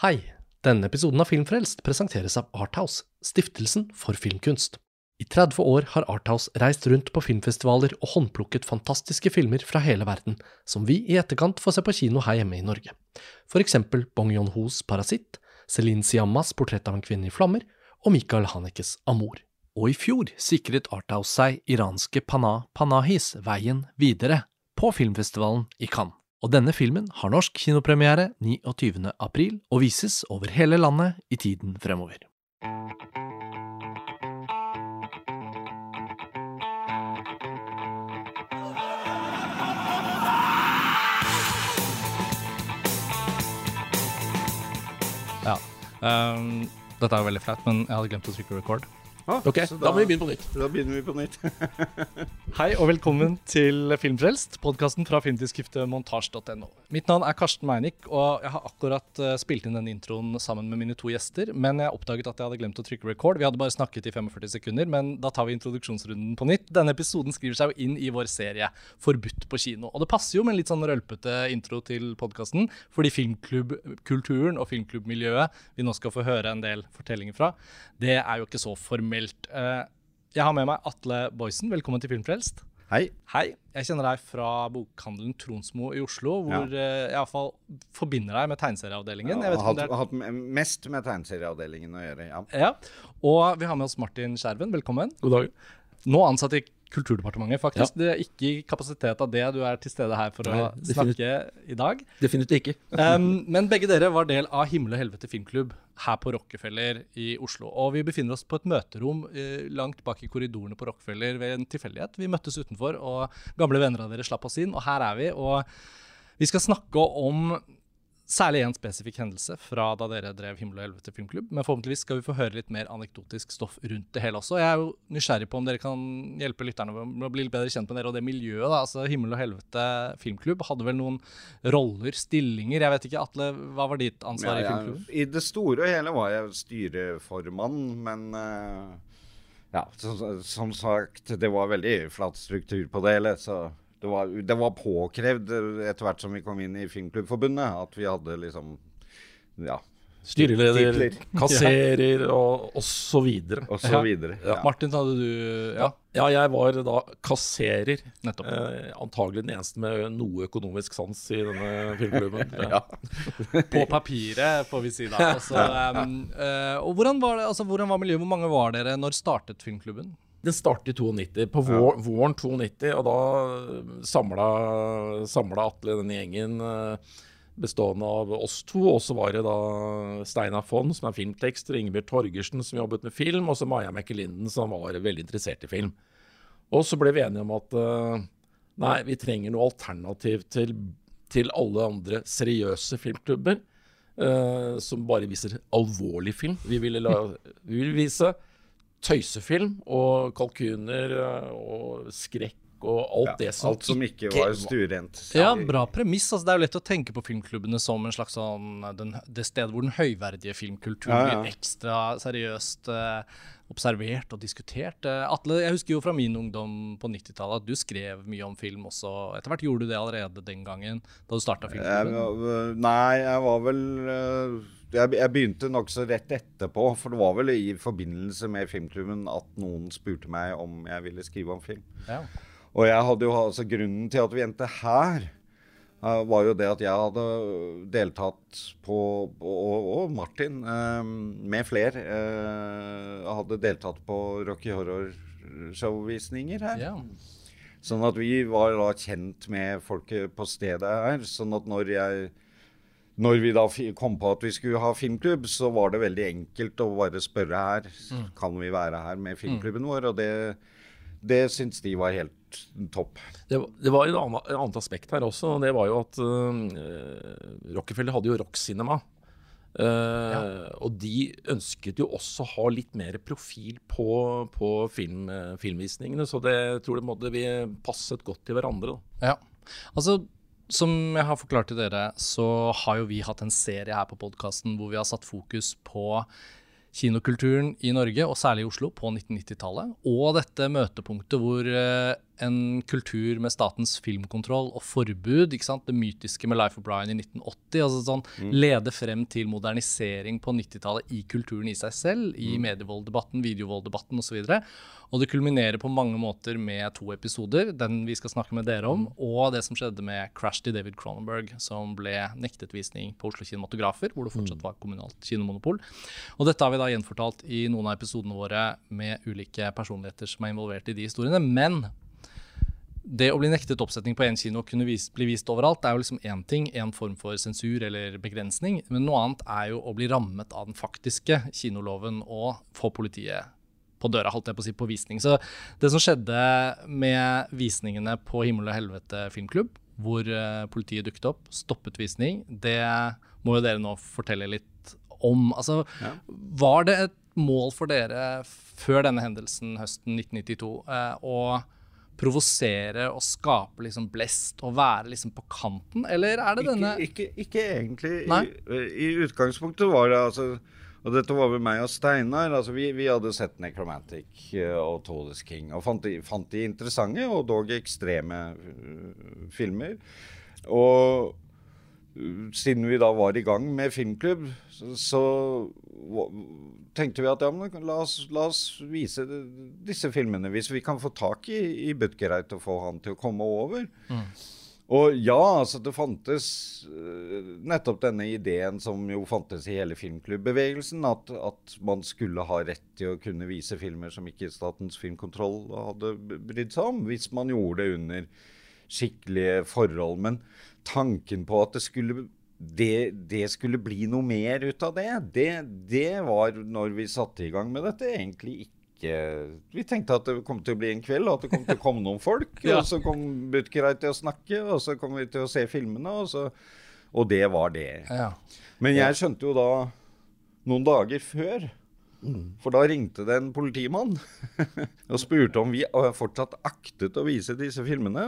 Hei! Denne episoden av Filmfrelst presenteres av Arthouse, stiftelsen for filmkunst. I 30 år har Arthouse reist rundt på filmfestivaler og håndplukket fantastiske filmer fra hele verden, som vi i etterkant får se på kino her hjemme i Norge. For eksempel Bong Yon-hos Parasitt, Celine Siammas Portrett av en kvinne i flammer og Michael Hanekes Amor. Og i fjor sikret Arthouse seg iranske Pana Panahis veien videre på filmfestivalen i Cannes. Og denne filmen har norsk kinopremiere 29. april og vises over hele landet i tiden fremover. Ja. Um, dette er jo veldig flaut, men jeg hadde glemt å trykke record. Ok, da, da må vi begynne på nytt. Da begynner vi på nytt. Hei og velkommen til Filmfrelst, podkasten fra filmtidsskriftet montasj.no. Mitt navn er Karsten Meinick, og jeg har akkurat eh, spilt inn denne introen sammen med mine to gjester, men jeg oppdaget at jeg hadde glemt å trykke record. Vi hadde bare snakket i 45 sekunder, men da tar vi introduksjonsrunden på nytt. Denne episoden skriver seg jo inn i vår serie Forbudt på kino, og det passer jo med en litt sånn rølpete intro til podkasten, fordi filmklubbkulturen og filmklubbmiljøet vi nå skal få høre en del fortellinger fra, det er jo ikke så formelt. Eh, Jeg har med meg Atle Boysen, velkommen til Filmfrelst. Hei. Hei, jeg kjenner deg fra bokhandelen Tronsmo i Oslo, hvor Ja. eh, jeg iallfall forbinder deg med tegneserieavdelingen. Ja, Jeg vet har om det er... hatt mest med tegneserieavdelingen å gjøre, ja. Ja, Og vi har med oss Martin Skjerven, velkommen. God dag. Nå ansatt i Kulturdepartementet, faktisk. Det er ikke i kapasitet av det du er til stede her for å Nei, definitivt. snakke i dag. Definitivt ikke. Um, men begge dere var del av Himmel og helvete filmklubb her på Rockefeller i Oslo. Og vi befinner oss på et møterom eh, langt bak i korridorene på Rockefeller ved en tilfeldighet. Vi møttes utenfor, og gamle venner av dere slapp oss inn. Og her er vi. Og vi skal snakke om særlig én spesifikk hendelse fra da dere drev Himmel og helvete filmklubb. Men forhåpentligvis skal vi få høre litt mer anekdotisk stoff rundt det hele også. Jeg er jo nysgjerrig på om dere kan hjelpe lytterne med å bli litt bedre kjent med dere og det miljøet. da. Altså Himmel og helvete filmklubb hadde vel noen roller, stillinger. Jeg vet ikke, Atle, hva var ditt ansvar i Ja, filmklubben? I det store og hele var jeg styreformann, men uh, ja, som, som sagt, det var veldig flat struktur på det hele. Så det var, det var påkrevd eh, etter hvert som vi kom inn i Filmklubbforbundet, at vi hadde liksom ja, Styreleder, Titler. kasserer og, og så videre. og så videre. Ja. Ja. Martin, hadde du Ja, Ja, jeg var da kasserer. nettopp. Eh, antagelig den eneste med noe økonomisk sans i denne filmklubben. Ja. På papiret, får vi si da. Altså, um, eh, og hvordan var det, altså, hvordan var miljøet? Hvor mange var dere? Når startet filmklubben? Den startet i 92, på vår, våren 92, og da samla, samla Atle denne gjengen eh, bestående av oss to. Og så var det da Steinar Fonn, som er filmtekster, Ingebjørg Torgersen, som jobbet med film, og så Maja McElinden, som var veldig interessert i film. Og så ble vi enige om at eh, nei, vi trenger noe alternativ til, til alle andre seriøse filmklubber. Uh, som bare viser alvorlig film. Vi ville, la, vi ville vise tøysefilm og kalkuner eh, og skrekk og alt Ja, det som Alt som ikke var stuerent. Ja, bra premiss. Altså, det er jo lett å tenke på filmklubbene som en slags sånn, den, det stedet hvor den høyverdige filmkulturen Ja, ja. blir ekstra seriøst eh, observert og diskutert. Eh, Atle, jeg husker jo fra min ungdom på 90-tallet at du skrev mye om film også. Etter hvert gjorde du det allerede den gangen, da du starta filmklubben. var- nei, jeg var vel øh, Jeg, jeg begynte nokså rett etterpå. For det var vel i forbindelse med filmklubben at noen spurte meg om jeg ville skrive om film. Ja. Og jeg hadde jo altså grunnen til at vi endte her, øh, var jo det at jeg hadde deltatt på Og, og Martin, øh, med fler, øh, hadde deltatt på Rocky Horror-showvisninger her. Yeah. Sånn at vi var da kjent med folket på stedet her. Sånn at når jeg når vi da kom på at vi skulle ha filmklubb, så var det veldig enkelt å bare spørre her. Kan vi være her med filmklubben vår? Og det, det syns de var helt topp. Det, var- det var et annet, et annet aspekt her også, og det var jo at uh, Rockefeller hadde jo rockcinema. ja. Og de ønsket jo også å ha litt mer profil på, på film, eh, filmvisningene, så det jeg tror det måtte vi passet godt til hverandre. Da. Ja. Altså, som jeg har forklart til dere, så har jo vi hatt en serie her på podkasten hvor vi har satt fokus på kinokulturen i Norge, og særlig i Oslo, på 1990-tallet. Og dette møtepunktet hvor eh, en kultur med statens filmkontroll og forbud. ikke sant? Det mytiske med Life of Brian i 1980. altså sånn, mm. Lede frem til modernisering på 90-tallet i kulturen i seg selv. I mm. medievolddebatten, videovolddebatten osv. Og, og det kulminerer på mange måter med to episoder, den vi skal snakke med dere om, mm. og det som skjedde med Crash til David Cronenberg, som ble nektet visning på Oslo Kinematografer, hvor det fortsatt mm. var kommunalt kinomonopol. Og dette har vi da gjenfortalt i noen av episodene våre med ulike personligheter som er involvert i de historiene. Men det å bli nektet oppsetning på én kino og kunne vis, bli vist overalt, er jo liksom én ting, en form for sensur eller begrensning. Men noe annet er jo å bli rammet av den faktiske kinoloven og få politiet på døra, holdt jeg på å si, på visning. Så det som skjedde med visningene på Himmel og helvete filmklubb, hvor uh, politiet dukket opp, stoppet visning, det må jo dere nå fortelle litt om. Altså, ja. var det et mål for dere før denne hendelsen høsten 1992 uh, eh, å provosere og skape liksom blest og være liksom på kanten, eller er det denne Ikke, ikke, ikke egentlig. I, I, utgangspunktet var det altså og dette var vel meg og Steinar. altså Vi, vi hadde sett Necromantic uh, og Tallest King og fant de, fant de, interessante og dog ekstreme uh, filmer. Og siden vi da var i gang med filmklubb, så, så tenkte vi at ja, men la oss, la oss, vise disse filmene. Hvis vi kan få tak i, i Butgereit og få han til å komme over. Mm. Og ja, altså det fantes uh, nettopp denne ideen som jo fantes i hele filmklubbbevegelsen, at, at, man skulle ha rett til å kunne vise filmer som ikke Statens filmkontroll hadde brydd seg om, hvis man gjorde det under skikkelige forhold. Men tanken på at det skulle, det, det skulle bli noe mer ut av det, det, det var, når vi satte i gang med dette, egentlig ikke Vi tenkte at det kom til å bli en kveld, og at det kom til å komme noen folk. ja. Og så kom Butkerei til å snakke, og så kom vi til å se filmene, og, så, og det var det. Ja. Men jeg skjønte jo da, noen dager før mm. For da ringte det en politimann og spurte om vi fortsatt aktet å vise disse filmene.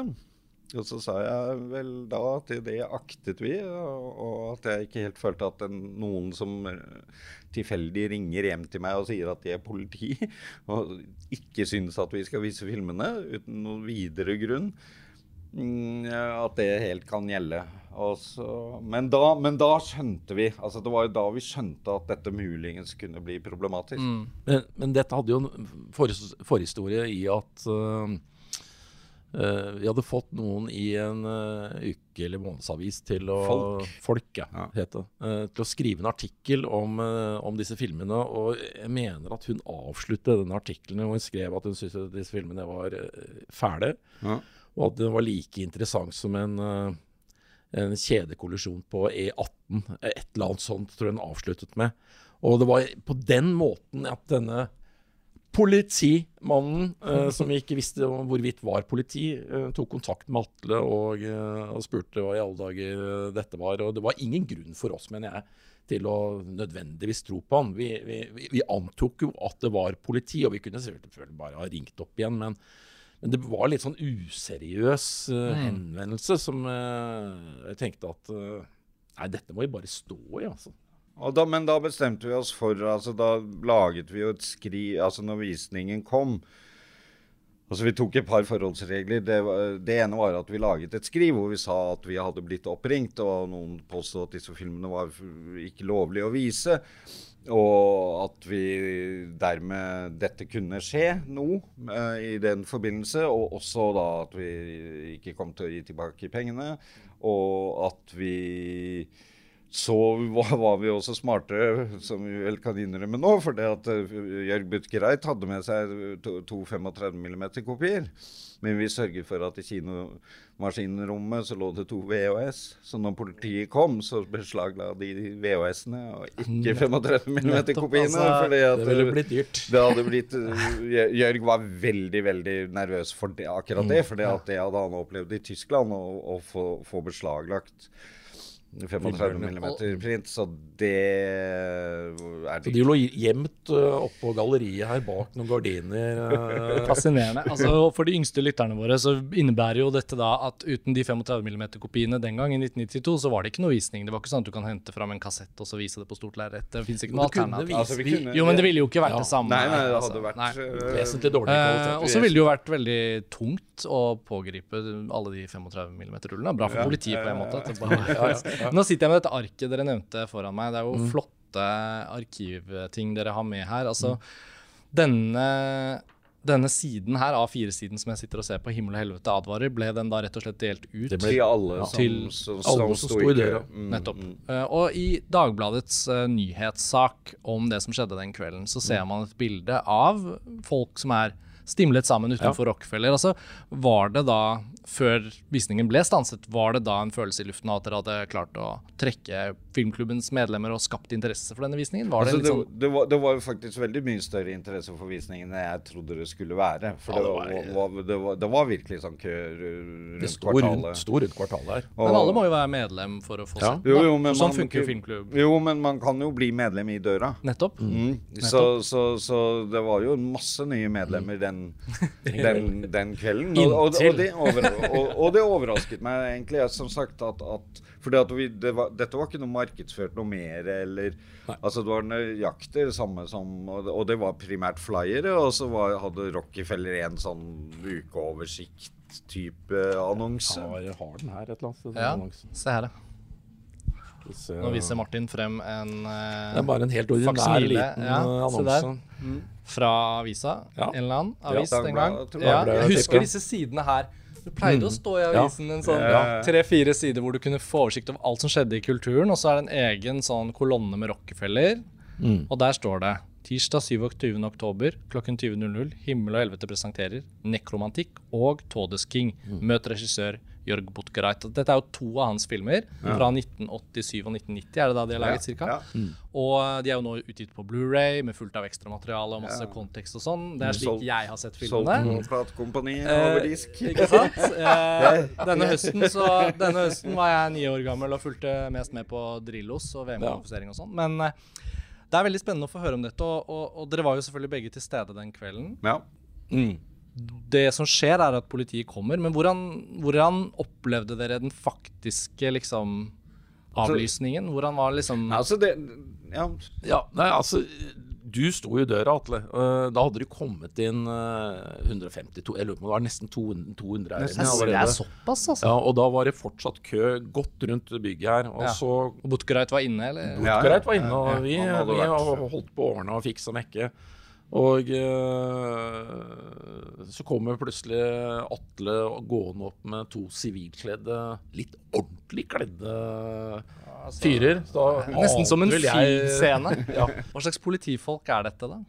Og så sa jeg vel da at det aktet vi, og, at jeg ikke helt følte at den, noen som eh, tilfeldig ringer hjem til meg og sier at de er politi, og ikke synes at vi skal vise filmene uten noen videre grunn, mm, at det helt kan gjelde. Så, men, da, men, da, skjønte vi altså Det var jo da vi skjønte at dette muligens kunne bli problematisk. Mm. Men, men, dette hadde jo en forhistorie i at Uh, vi hadde fått noen i en uh, uke- eller månedsavis til å Folk, Folk ja, ja. Uh, til å skrive en artikkel om, om, disse filmene. Og jeg mener at hun avsluttet denne artikkelen hvor hun skrev at hun syntes disse filmene var fæle. Ja. Og at det var like interessant som en, en kjedekollisjon på E18. Et eller annet sånt tror jeg hun avsluttet med. Og det var på den måten at denne Politimannen, eh, som vi ikke visste hvorvidt var politi, eh, tok kontakt med Atle og, eh, og, spurte hva i alle dager eh, dette var. Og det var ingen grunn for oss, mener jeg, til å nødvendigvis tro på han. Vi, vi, vi antok jo at det var politi, og vi kunne selvfølgelig bare ha ringt opp igjen. men men det var litt sånn useriøs uh, henvendelse som uh, jeg tenkte at Nei, dette må vi bare stå i, altså. Da, men da bestemte vi oss for altså Da laget vi jo et skri Altså når visningen kom Altså Vi tok et par forholdsregler. Det, det, ene var at vi laget et skriv hvor vi sa at vi hadde blitt oppringt, og noen påstod at disse filmene var ikke lovlige å vise. Og at vi dermed dette kunne skje nå uh, i den forbindelse. Og også da at vi ikke kom til å gi tilbake pengene. Og at vi så var vi også smarte, som vi vel kan innrømme nå. For det at uh, Jørg Butgereit hadde med seg to, to 35 mm-kopier. Men vi sørget for at i kinomaskinrommet så lå det to VHS. Så når politiet kom, så beslagla de VHS-ene og ikke 35 mm-kopiene. Altså, det ville blitt dyrt. Det hadde blitt, uh, Jørg var veldig veldig nervøs for det, akkurat det. For det, det hadde han opplevd i Tyskland, å få beslaglagt 35 mm print, så det er Så de lå gjemt uh, oppå galleriet her bak noen gardiner. Uh. Fascinerende. Altså, for de yngste lytterne våre så innebærer jo dette da at uten de 35 mm-kopiene den gang, i 1992, så var det ikke noe visning. Det var ikke sånn at du kan hente fram en kassett og så vise det på stort lerret. Det fins ikke noe alternativ. Altså, vi Jo, men det ville jo ikke vært Ja. det samme. Nei, nei, det altså. hadde vært Nei. øh, Vesentlig dårlig Eh, kvalitet. og så ville det jo vært veldig tungt å pågripe alle de 35 mm-rullene. Bra for politiet på en måte. ja, at det bare- Nå sitter jeg med dette arket dere nevnte foran meg. Det er jo flotte arkivting dere har med her. Altså, denne, denne siden her, A4-siden som jeg sitter og ser på, Himmel og helvete advarer, ble den da rett og slett delt ut? Det ble- til alle som, Til som, alle som som sto i døra. Mm, Nettopp. mm. Eh, og i Dagbladets uh, nyhetssak om det som skjedde den kvelden, så Mm. ser man et bilde av folk som er stimlet sammen utenfor Rockefeller. Altså, var det da, før visningen ble stanset, var det da en følelse i luften av at dere hadde klart å trekke filmklubbens medlemmer og skapt interesse for denne visningen? Var det Altså, litt det, sånn det, var, det var faktisk veldig mye større interesse for visningen enn jeg trodde det skulle være. For Ja, var, var- var, det, var, det var virkelig sånn kø rundt Det sto rundt, kvartalet. sto rundt kvartalet her. Og- Men alle må jo være medlem for å få Ja. Jo, jo, men Sånn man- funker jo filmklubb. Jo, men man kan jo bli medlem i døra. Nettopp. Mm. Så, så, så det var jo masse nye medlemmer den, den, den kvelden. Og, og, og, det over, og, og det overrasket meg egentlig, jeg, som sagt, at, at fordi at vi, det var, dette var ikke noe markedsført noe mer, eller Altså, det var nøyaktig det samme som Og det, og det var primært flyere, og så var, hadde Rockefeller en sånn ukeoversikt-type annonse. Ja, jeg har den her et eller annet sted. Ja, annonsen. se her, Nå viser Martin frem en eh, Det er bare en helt ordinær Faksimile, liten ja, eh, se annonse. fra avisa. Ja. En eller annen avis Ja, den gang. Ja, jeg husker disse sidene her. Det pleide å stå i avisen en sånn Ja. tre-fire sider hvor du kunne få oversikt over alt som skjedde i kulturen, og så er det en egen sånn kolonne med Rockefeller, Mm. og der står det Tirsdag 27. oktober klokken 20.00 Himmel og helvete presenterer Nekromantikk og Todes King. Mm. Møt regissør Jørg Butgereit. Dette er jo to av hans filmer fra 1987 og 1990, er det da de har laget cirka? Ja. Og de er jo nå utgitt på Blu-ray med fullt av ekstramateriale og masse kontekst og sånn. Det er slik Solgt- jeg har sett filmene. noe platekompani Eh, over disk. Ikke sant? Eh, denne, høsten, så, denne høsten var jeg ni år gammel og fulgte mest med på Drillos og VM-kvalifisering og sånn. Men eh, det er veldig spennende å få høre om dette, og, og, og dere var jo selvfølgelig begge til stede den kvelden. Ja. Mm. Det som skjer, er at politiet kommer, men hvordan, hvordan opplevde dere den faktiske liksom avlysningen? Hvordan var liksom Altså, det Ja. Ja, nei, altså Du sto jo i døra, Atle. Eh, Da hadde det kommet inn eh, 152 Jeg lurer på om det var nesten 200, 200 her inne Det er såpass, altså. Ja, og da var det fortsatt kø godt rundt bygget her. Og Ja. så Og var inne, eller? Ja, var inne, og vi, vi holdt på å ordne og fikse og mekke. Og eh, så kommer plutselig Atle gående opp med to sivilkledde, litt ordentlig kledde fyrer. Så da Nesten som en filmscene. Ja. Hva slags politifolk er dette, da?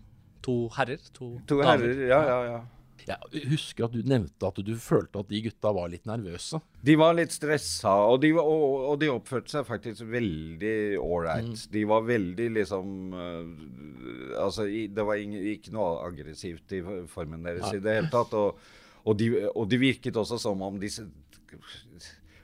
To herrer? To, To damer? herrer, ja, ja, ja. Jeg husker at du nevnte at du følte at de gutta var litt nervøse. De var litt stressa, og de, var- og, og de oppførte seg faktisk veldig ålreit. De var veldig liksom øh, Altså, det var ikke noe aggressivt i formen deres i det hele tatt. Og, og, de, og de virket også som om De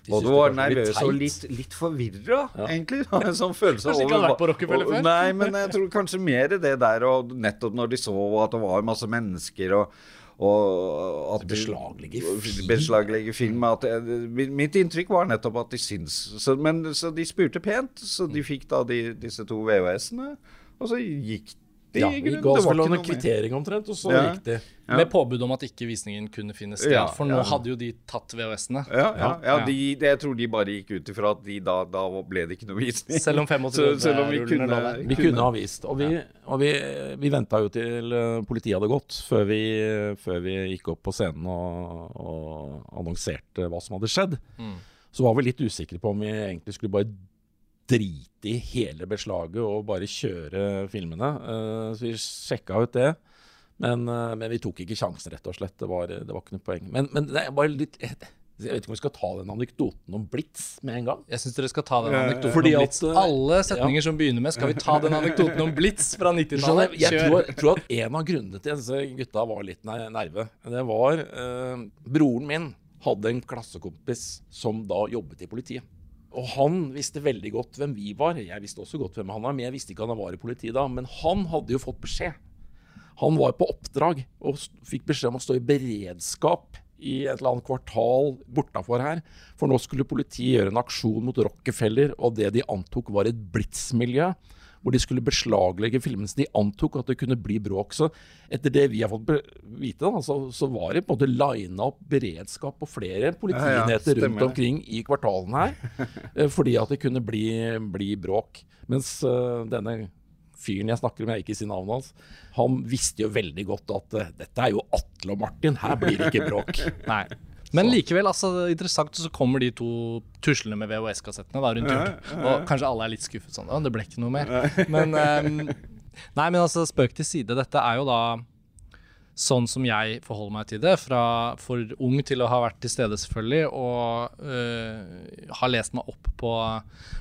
Både syntes var nervøs og litt, litt forvirra, egentlig. En sånn følelse Kanskje ikke hadde vært på Rockefeller før? Nei, men jeg tror kanskje mer det der, og nettopp når de så at det var masse mennesker og og Beslaglegge film. Beslaglegge film. At det, mitt inntrykk var nettopp at de syns så, Men så de spurte pent, så de fikk da de, disse to VHS-ene, og så gikk Ja, Det vel ikke noe kvittering omtrent, og så Ja. gikk de. Ja. Med påbud om at ikke visningen kunne finne sted. Ja, for nå ja. hadde jo de tatt VHS-ene. Ja, ja, ja, Ja. de, jeg tror de bare gikk ut ifra at de da, da ble det ikke noe visning. Selv om Så- selv om vi 35-rullene kunne- lå der. Vi kunne ha vist. Og vi, og vi, vi venta jo til eh, politiet hadde gått, før vi, før vi gikk opp på scenen og, og annonserte hva som hadde skjedd. Mm. Så var vi litt usikre på om vi egentlig skulle bare drite i hele beslaget og bare kjøre filmene. Eh, så vi sjekka ut det. Men, eh, men vi tok ikke sjansen, rett og slett. Det var, det var ikke noe poeng. Men, men det er bare litt Jeg vet ikke om vi skal ta den anekdoten om Blitz med en gang. Jeg syns dere skal ta den Ja, ja, ja. anekdoten Fordi om Blitz. At, Alle setninger som begynner med 'skal vi ta den anekdoten om Blitz' fra 90-tallet. jeg, jeg, tror, tror at en av grunnene til at disse gutta var litt nerve, det var eh, Broren min hadde en klassekompis som da jobbet i politiet. Og han visste veldig godt hvem vi var. Jeg visste også godt hvem han var, men jeg visste ikke han var i politiet da. Men han hadde jo fått beskjed. Han var på oppdrag og fikk beskjed om å stå i beredskap i et eller annet kvartal bortafor her. For nå skulle politiet gjøre en aksjon mot Rockefeller og det de antok var et blitsmiljø hvor de skulle beslaglegge filmene. Så de antok at det kunne bli bråk. Så etter det vi har fått vite, da, så, så, var det på en måte lina opp beredskap på flere politienheter ja, ja, rundt omkring i kvartalene her. Eh, fordi at det kunne bli, bli bråk. Mens uh, denne fyren jeg snakker med, jeg ikke si navnet hans, han visste jo veldig godt at uh, dette er jo Atle og Martin, her blir det ikke bråk. Nei. Men likevel, altså, interessant, så kommer de to tuslene med VHS-kassettene da, rundt hjørnet. Og kanskje alle er litt skuffet sånn. Å, det ble ikke noe mer. Men, um, nei, men altså, spøk til side. Dette er jo da sånn som jeg forholder meg til det. Fra for ung til å ha vært til stede, selvfølgelig, og uh, har lest meg opp på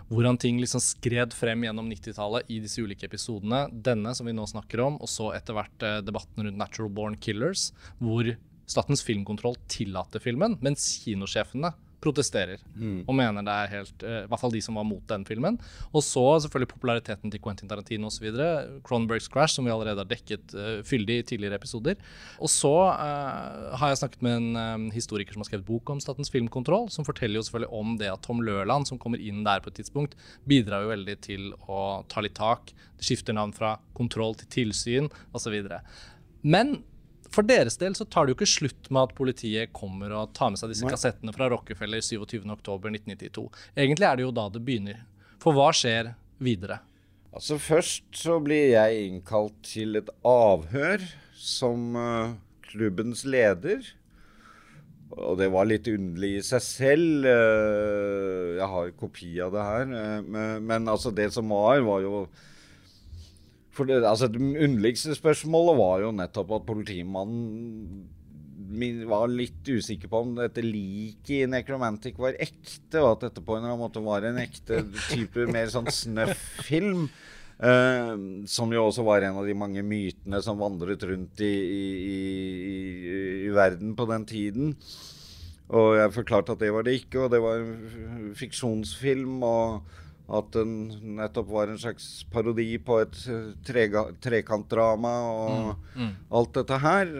hvordan ting liksom skred frem gjennom 90-tallet i disse ulike episodene. Denne som vi nå snakker om, og så etter hvert uh, debatten rundt Natural Born Killers, hvor Statens filmkontroll tillater filmen, mens kinosjefene protesterer mm. og mener det er helt uh, I hvert fall de som var mot den filmen. Og så selvfølgelig populariteten til Quentin Tarantino osv. Cronenbergs Crash, som vi allerede har dekket uh, fyldig i tidligere episoder. Og så uh, har jeg snakket med en um, historiker som har skrevet bok om Statens filmkontroll, som forteller jo selvfølgelig om det at Tom Lørland, som kommer inn der på et tidspunkt, bidrar jo veldig til å ta litt tak. Det skifter navn fra kontroll til tilsyn osv. Men for deres del så tar det jo ikke slutt med at politiet kommer og tar med seg disse Nei. kassettene fra Rockefeller 27.10.1992. Egentlig er det jo da det begynner. For hva skjer videre? Altså Først så blir jeg innkalt til et avhør som uh, klubbens leder. Og det var litt underlig i seg selv. Uh, jeg har kopi av det her. Uh, men, men altså det som var, var jo for det, altså, det underligste spørsmålet var jo nettopp at politimannen var litt usikker på om dette liket i Necromantic var ekte, og at dette på en eller annen måte var en ekte type mer sånn snøff-film. Uh, som jo også var en av de mange mytene som vandret rundt i, i, i, i verden på den tiden. Og jeg forklarte at det var det ikke, og det var en fiksjonsfilm. og at den nettopp var en slags parodi på et eh, trega, trekantdrama og mm, mm. alt dette her.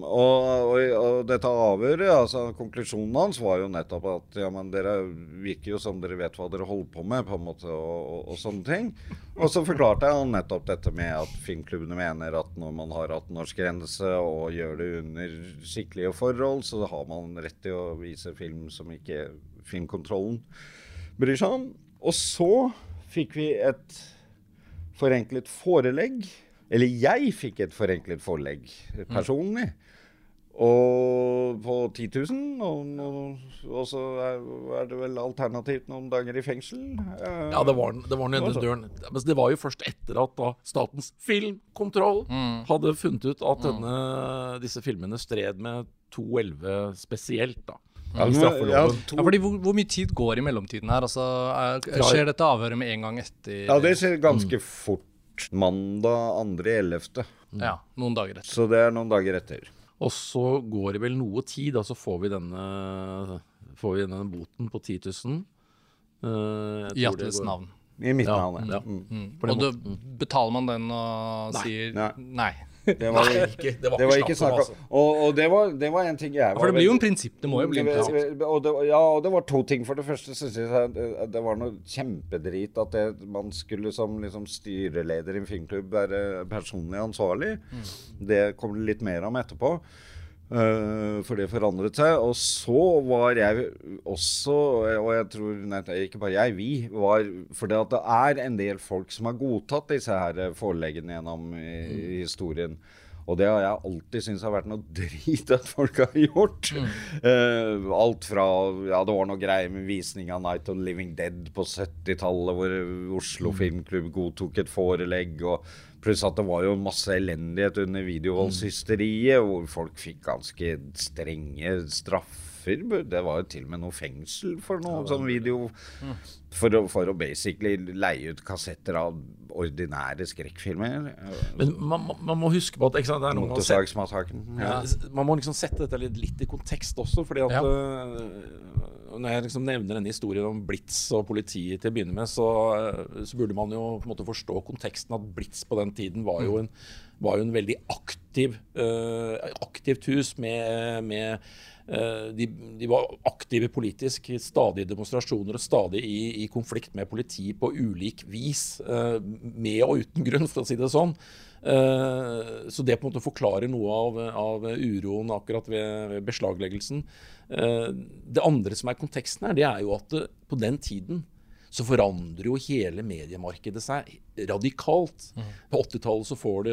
Og, og, og, dette avhøret, altså konklusjonen hans var jo nettopp at ja, men dere virker jo som dere vet hva dere holder på med, på en måte, og, og sånne ting. Og så forklarte jeg nettopp dette med at filmklubbene mener at når man har 18-årsgrense og gjør det under skikkelige forhold, så har man rett til å vise film som ikke filmkontrollen bryr seg om. Og så fikk vi et forenklet forelegg. Eller jeg fikk et forenklet forelegg personlig. Mm. Og på 10 000. Og, og, så er, er, det vel alternativt noen dager i fengsel. Ja, det var, det var den døren. Men det var jo først etter at da Statens filmkontroll mm. hadde funnet ut at mm. denne, disse filmene stred med 211 spesielt. da. Ja, ja, fordi hvor, hvor, mye tid går i mellomtiden her? Altså, er, skjer dette avhøret med en gang etter Ja, det skjer ganske mm. fort. Mandag 2.11. Mm. Ja, noen dager etter. Så det er noen dager etter. Og så går det vel noe tid, da så får vi denne, får vi denne boten på 10 000. Uh, I Atles navn. I mitt navn, ja. Mm. Mm. Og da betaler man den og nei. sier nei. nei. Det var, Nei, ikke, det var, det var ikke snakk om. Altså. Og, og det, var, det, var, en ting jeg var For det blir jo en prinsipp. Det må jo bli en prinsipp. Og det, ja, og det var to ting. For det første syns jeg det var noe kjempedrit at det, man skulle som liksom, styreleder i en filmklubb være personlig ansvarlig. Mm. Det kommer det litt mer om etterpå. Uh, for det forandret seg. Og så var jeg også, og jeg tror nei, ikke bare jeg, vi var For det at det er en del folk som har godtatt disse her foreleggene gjennom i, i mm. historien. Og det har jeg alltid syntes har vært noe drit at folk har gjort. Mm. Uh, alt fra Ja, det var noe greier med visning av Night of Living Dead på 70-tallet, hvor Oslo mm. Filmklubb godtok et forelegg. og Pluss at det var jo masse elendighet under videovoldshysteriet, hvor folk fikk ganske strenge straffer. Det var jo til og med noe fengsel for noe sånn video. For å, for å basically leie ut kassetter av ordinære skrekkfilmer. Men man, man, må huske på at ikke sant, det er noe Motorsagsmassakren. Ja. Man må liksom sette dette litt, litt, i kontekst også, fordi at ja. uh, når jeg liksom nevner denne historien om Blitz og politiet til å begynne med, så, eh, så burde man jo på en måte forstå konteksten at Blitz på den tiden var jo en, var jo en veldig aktiv, uh, aktivt hus med, med uh, de, de, var aktive politisk. Stadige demonstrasjoner og stadig i, i konflikt med politi på ulik vis. Uh, med og uten grunn, for å si det sånn. Uh, så det på en måte forklarer noe av, av uroen akkurat ved, ved beslagleggelsen. Uh, det andre som er konteksten her, det er jo at det, på den tiden så forandrer jo hele mediemarkedet seg radikalt. Mm. På 80-tallet så får du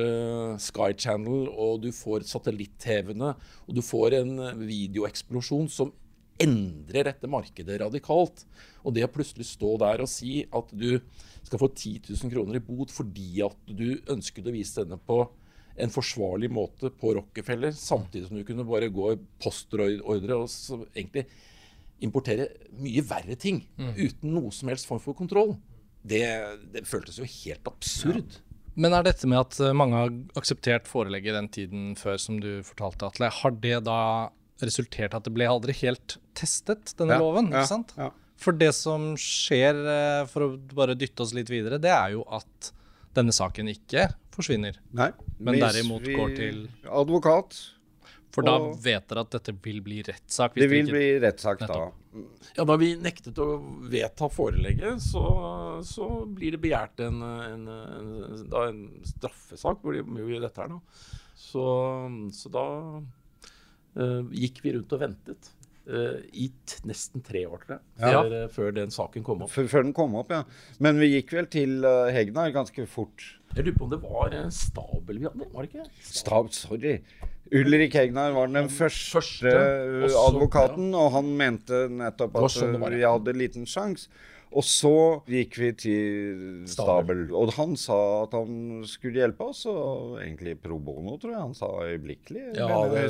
Sky Channel, og du får satellitt-TV-ene, og du får en videoeksplosjon som endrer dette markedet radikalt. Og det å plutselig stå der og si at du skal få 10 000 kroner i bot fordi at du ønsket å vise denne på en forsvarlig måte på Rockefeller, samtidig som du kunne bare gå i postordre og egentlig importere mye verre ting mm. uten noe som helst form for kontroll. Det, det føltes jo helt absurd. Ja. Men er dette med at eh, mange har akseptert forelegget den tiden før, som du fortalte, Atle, har det da resultert i at det ble aldri helt testet, denne ja, loven? ikke sant? Ja. For det som skjer, eh, for å bare dytte oss litt videre, det er jo at denne saken ikke forsvinner. Nei. Men derimot vi, går til Advokat. For da vet dere at dette vil bli rettssak? Det vil bli rettssak da. Ja, Da vi nektet å vedta forelegget, så, så blir det begjært en, en, en, en straffesak. Hvor det, dette her nå. Så, så da gikk vi rundt og ventet. Uh, I nesten tre år, tror jeg. Før, ja. før den saken kom opp. Før, den kom opp, ja. Men vi gikk vel til uh, Hegnar ganske fort. Jeg lurer på om det var en stabel vi hadde, var det ikke? Stab, sorry. Ulrik Hegnar var den første, første også, advokaten, og han mente nettopp at sånn vi hadde liten sjanse. Og så gikk vi til Stabel, og han sa at han skulle hjelpe oss. Og egentlig pro bono, tror jeg han sa øyeblikkelig. Ja, det,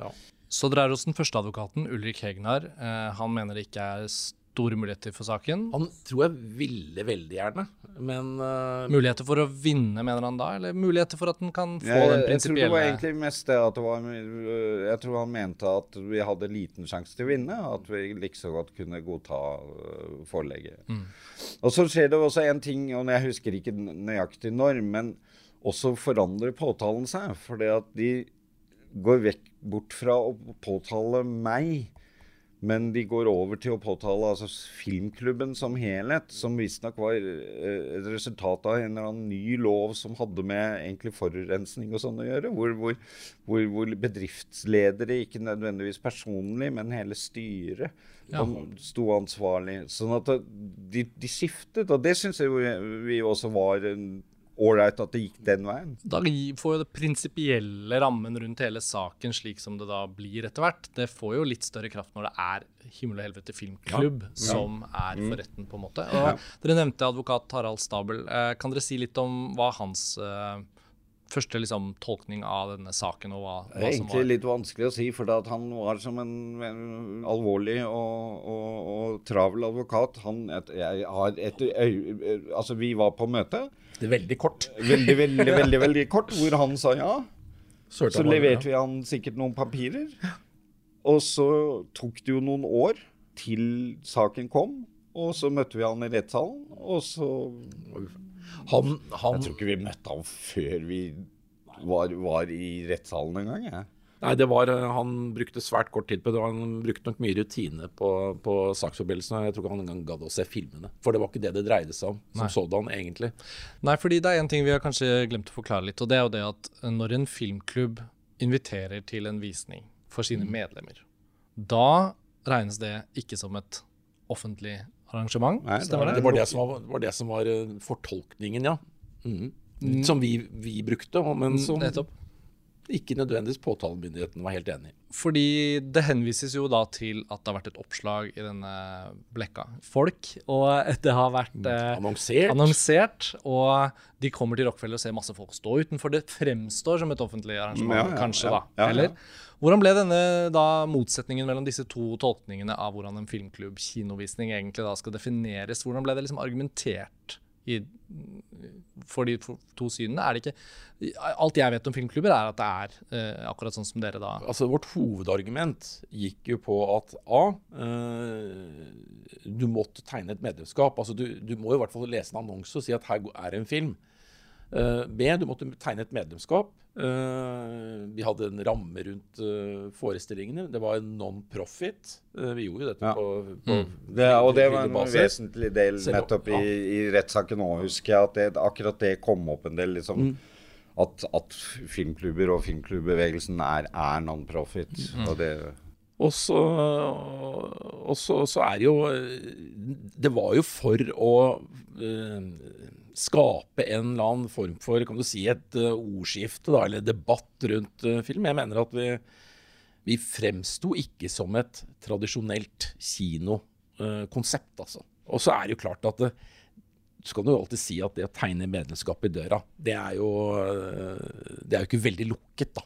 ja. Så dere er hos den første advokaten, Ulrik Hegnar. Eh, han mener det ikke er store muligheter for saken. Han tror jeg ville veldig gjerne, men uh, Muligheter for å vinne, mener han da? Eller muligheter for at han kan få jeg, den prinsipielle Jeg tror det var egentlig mest det at det var Jeg tror han mente at vi hadde liten sjanse til å vinne. At vi liksom godt kunne godta forlegget. forelegget. Mm. Og så skjer det også en ting, og jeg husker ikke nøyaktig når, men også forandrer påtalen seg. For det at de går vekk bort fra å påtale meg, men de går over til å påtale altså, filmklubben som helhet, som visstnok var eh, et resultat av en eller annen ny lov som hadde med egentlig forurensning og sånn å gjøre. Hvor, hvor, hvor, hvor, bedriftsledere, ikke nødvendigvis personlig, men hele styret, ja. sto ansvarlig. Sånn at de, de skiftet, og det syns jeg vi også var en ålreit at det gikk den veien. Da får jo det prinsipielle rammen rundt hele saken slik som det da blir etter hvert, det får jo litt større kraft når det er Himmel og helvete filmklubb ja. som ja. er for mm. retten, på en måte. Og ja. Dere nevnte advokat Harald Stabel. Eh, kan dere si litt om hva hans uh, første liksom, tolkning av denne saken? og hva, hva Det er egentlig litt vanskelig å si, for han var som en, en alvorlig og, og, og, travel advokat. Han, et, jeg har et, et, altså, vi var på møte. Det er veldig kort. Veldig, veldig, veldig, veldig kort, hvor han sa ja. Så leverte vi han sikkert noen papirer. Og så tok det jo noen år til saken kom, og så møtte vi han i rettssalen, og så han, han, Jeg tror ikke vi møtte han før vi var, var i rettssalen en gang. Jeg. Nei, det var, eh, Han brukte svært kort tid på det. Han brukte nok mye rutine på, på saksforberedelsen. Jeg tror ikke han engang gadd å se filmene. For det var ikke det det dreide seg om som sådan, egentlig. Nei, fordi det er en ting vi har kanskje glemt å forklare litt. Og det er jo det at når en filmklubb inviterer til en visning for sine mm. medlemmer, da regnes det ikke som et offentlig arrangement. Nei, det, var det? det, var det, som var, var, det som var eh, fortolkningen, ja. Mm. Mm. Som vi, vi, brukte, men mm, som Nettopp ikke nødvendigvis påtalemyndigheten var helt enig i. Fordi det henvises jo da til at det har vært et oppslag i denne Blekka Folk, og det har vært mm. eh, annonsert. annonsert. Og de kommer til Rockefeller og ser masse folk stå utenfor. Det fremstår som et offentlig arrangement, ja, ja, kanskje, ja, da. Eller? Hvordan ble denne da motsetningen mellom disse to tolkningene av hvordan en filmklubb, kinovisning, egentlig da skal defineres? Hvordan ble det liksom argumentert i for de to synene er det ikke Alt jeg vet om filmklubber, er at det er eh, akkurat sånn som dere da Altså Vårt hovedargument gikk jo på at A. Eh, du måtte tegne et medlemskap. Altså du, du, må i hvert fall lese en annonse og si at her er en film. Eh, B. Du måtte tegne et medlemskap. Uh, vi hadde en ramme rundt uh, forestillingene. Det var en non-profit. Vi gjorde jo dette ja. på, på mm. det, Og det var en vesentlig del nettopp i, i rettssaken òg, husker jeg. At det, akkurat det kom opp en del. liksom mm. at, at, filmklubber og filmklubbevegelsen er, er non-profit. Mm. Og det og så, og så, så er det jo Det var jo for å skape en eller annen form for kan du si, et uh, ordskifte da, eller debatt rundt uh, film. Jeg mener at vi, vi fremsto ikke som et tradisjonelt kinokonsept. Uh, altså. Og så er det jo klart at det, så kan du alltid si at det å tegne medlemskap i døra, det er jo, det er jo ikke veldig lukket, da.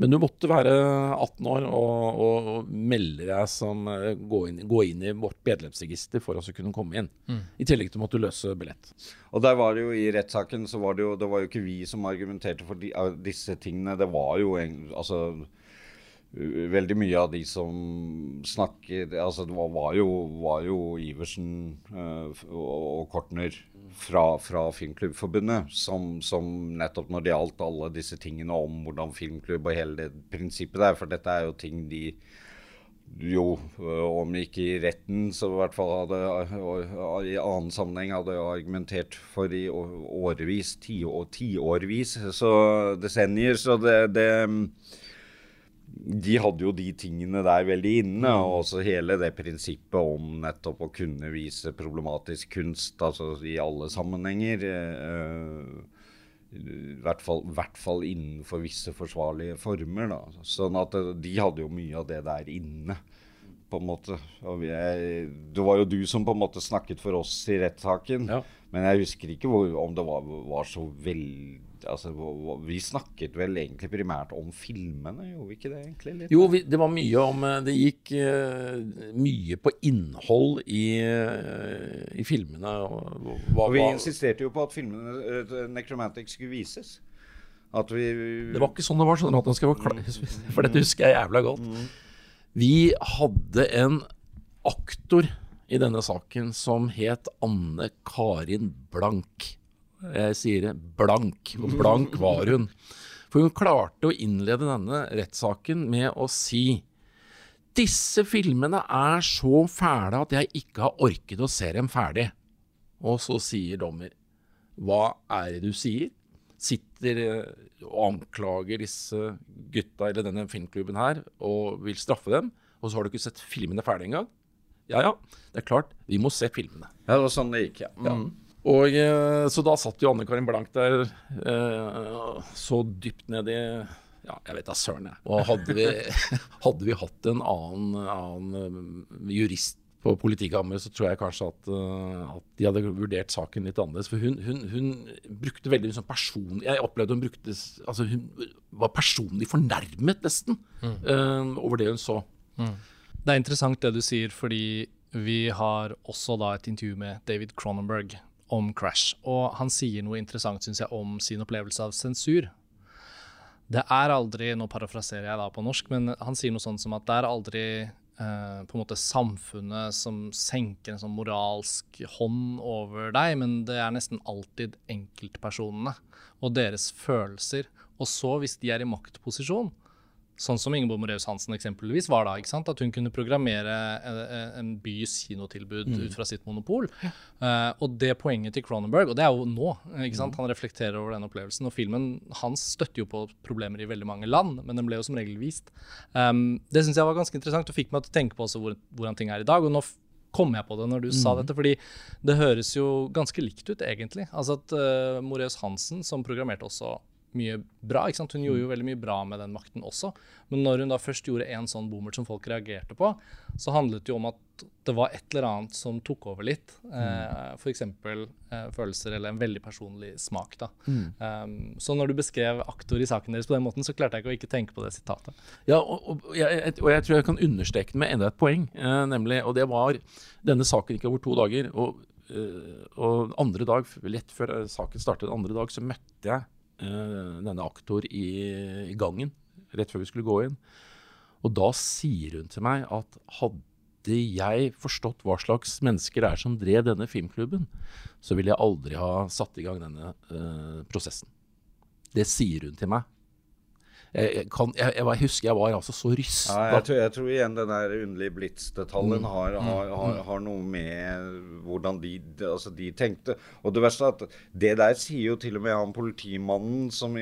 Men du måtte være 18 år og, og, og melde deg som eh, gå inn, gå inn, i vårt medlemsregister for å kunne komme inn. Mm. I tillegg til å måtte løse billett. Og der var det jo I rettssaken så var det jo det var jo ikke vi som argumenterte for de, disse tingene. Det var jo altså veldig mye av de som snakker altså Det var, jo, var jo, Iversen uh, og Kortner fra, fra Filmklubbforbundet som, som, nettopp når det gjaldt alle disse tingene om hvordan filmklubb og hele det prinsippet der For dette er jo ting de jo, øh, om ikke i retten, så i hvert fall hadde i annen sammenheng hadde argumentert for i årevis, tiårvis, så desennier. Så det, det de hadde jo de tingene der veldig inne. Mm. Og også hele det prinsippet om nettopp å kunne vise problematisk kunst altså i alle sammenhenger. Uh, i hvert fall, hvert fall, innenfor visse forsvarlige former. Da. Sånn at eh, de hadde jo mye av det der inne. på en måte. Jeg, det var jo du som på en måte snakket for oss i rettssaken. Ja. Men jeg husker ikke hvor, om det var, var så veldig altså, Vi snakket vel egentlig primært om filmene, gjorde vi ikke det? egentlig? Litt? Jo, vi, det var mye om eh, Det gikk uh, mye på innhold i, uh, i filmene. Og, hva, og vi insisterte jo på at filmene uh, Necromantic skulle vises. At vi, Det var ikke sånn det var, sånn at for dette husker jeg jævla godt. Mm. Vi hadde en aktor i denne saken som het Anne Karin Blank. Jeg sier blank, og blank var hun. For hun klarte å innlede denne rettssaken med å si disse filmene er så fæle at jeg ikke har orket å se dem ferdig. Og så sier dommer, hva er det du sier? Sitter eh, og anklager disse gutta eller denne filmklubben her og vil straffe dem, og så har du ikke sett filmene ferdig engang? Ja ja, det er klart, vi må se filmene. Ja, det var sånn det gikk, ja. ja. Og eh, Så da satt jo Anne Karin Blank der eh, så dypt ned i ja, jeg vet da søren, jeg. Og hadde vi, hadde vi hatt en annen, annen eh, jurist på politikammeret, så tror jeg kanskje at, at, de hadde vurdert saken litt annerledes. For hun, hun, hun brukte veldig sånn person... Jeg opplevde hun brukte altså Hun var personlig fornærmet, nesten, mm. uh, over det hun så. Mm. Det er interessant det du sier, fordi vi har også da et intervju med David Cronenberg, om Crash. Og han sier noe interessant, syns jeg, om sin opplevelse av sensur. Det er aldri Nå parafraserer jeg da på norsk, men han sier noe sånt som at det er aldri eh, på en måte samfunnet som senker en sånn moralsk hånd over deg, men det er nesten alltid enkeltpersonene og deres følelser. Og så, hvis de er i maktposisjon, Sånn som Ingeborg Moreus Hansen eksempelvis var da. ikke sant? At hun kunne programmere en, en bys kinotilbud mm. ut fra sitt monopol. Uh, og det poenget til Cronenberg, og det er jo nå, ikke sant? Mm. han reflekterer over den opplevelsen. Og filmen hans støtter jo på problemer i veldig mange land, men den ble jo som regel vist. Um, det syns jeg var ganske interessant og fikk meg til å tenke på også hvor, hvordan ting er i dag. og nå kom jeg på det når du mm. sa dette, fordi det høres jo ganske likt ut, egentlig. Altså at uh, Moreus Hansen, som programmerte også mye bra. ikke sant? Hun gjorde jo mm. veldig mye bra med den makten også. Men når hun da først gjorde en sånn bommert som folk reagerte på, så handlet det jo om at det var et eller annet som tok over litt. Eh, F.eks. Eh, følelser eller en veldig personlig smak. da. Mm. Um, så når du beskrev aktor i saken deres på den måten, så klarte jeg ikke å ikke tenke på det sitatet. Ja, og, og, jeg, og jeg, tror jeg kan understreke det med enda et poeng, eh, nemlig, og det var denne saken gikk over to dager. og eh, og andre dag, lett før saken startet, andre dag så møtte jeg denne aktor i, i gangen rett før vi skulle gå inn. Og da sier hun til meg at hadde jeg forstått hva slags mennesker det er som drev denne filmklubben, så ville jeg aldri ha satt i gang denne uh, prosessen. Det sier hun til meg. Jeg, kan, jeg, jeg, husker jeg var altså så rysta. Ja, jeg, tror, jeg tror igjen den der underlige blitz-detaljen mm. har, har, har, mm. har, noe med hvordan de, altså de, tenkte. Og det verste er at det der sier jo til og med han politimannen som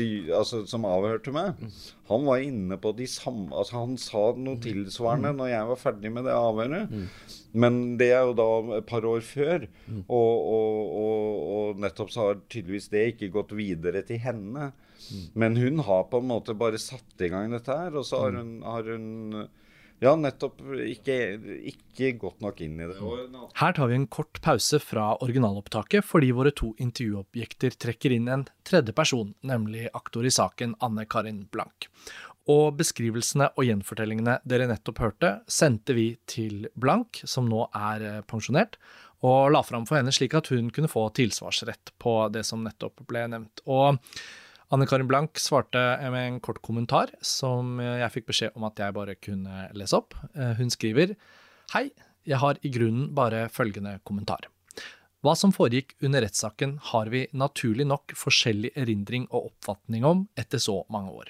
altså, som avhørte meg, han var inne på de samme altså, Han sa noe tilsvarende mm. når jeg var ferdig med det avhøret. Mm. Men det er jo da et par år før. Mm. Og, og, og, og, nettopp så har tydeligvis det ikke gått videre til henne. Men hun har på en måte bare satt i gang dette her, og så har hun, har hun ja, nettopp. Ikke, ikke, godt nok inn i det. Her tar vi en kort pause fra originalopptaket fordi våre to intervjuobjekter trekker inn en tredje person, nemlig aktor i saken Anne Karin Blank. Og beskrivelsene og gjenfortellingene dere nettopp hørte, sendte vi til Blank, som nå er eh, pensjonert, og la fram for henne slik at hun kunne få tilsvarsrett på det som nettopp ble nevnt. Og Anne Karin Blank svarte med en kort kommentar som jeg fikk beskjed om at jeg bare kunne lese opp. Eh, hun skriver Hei, jeg har i grunnen bare følgende kommentar. Hva som foregikk under rettssaken har vi naturlig nok forskjellig erindring og oppfatning om etter så mange år.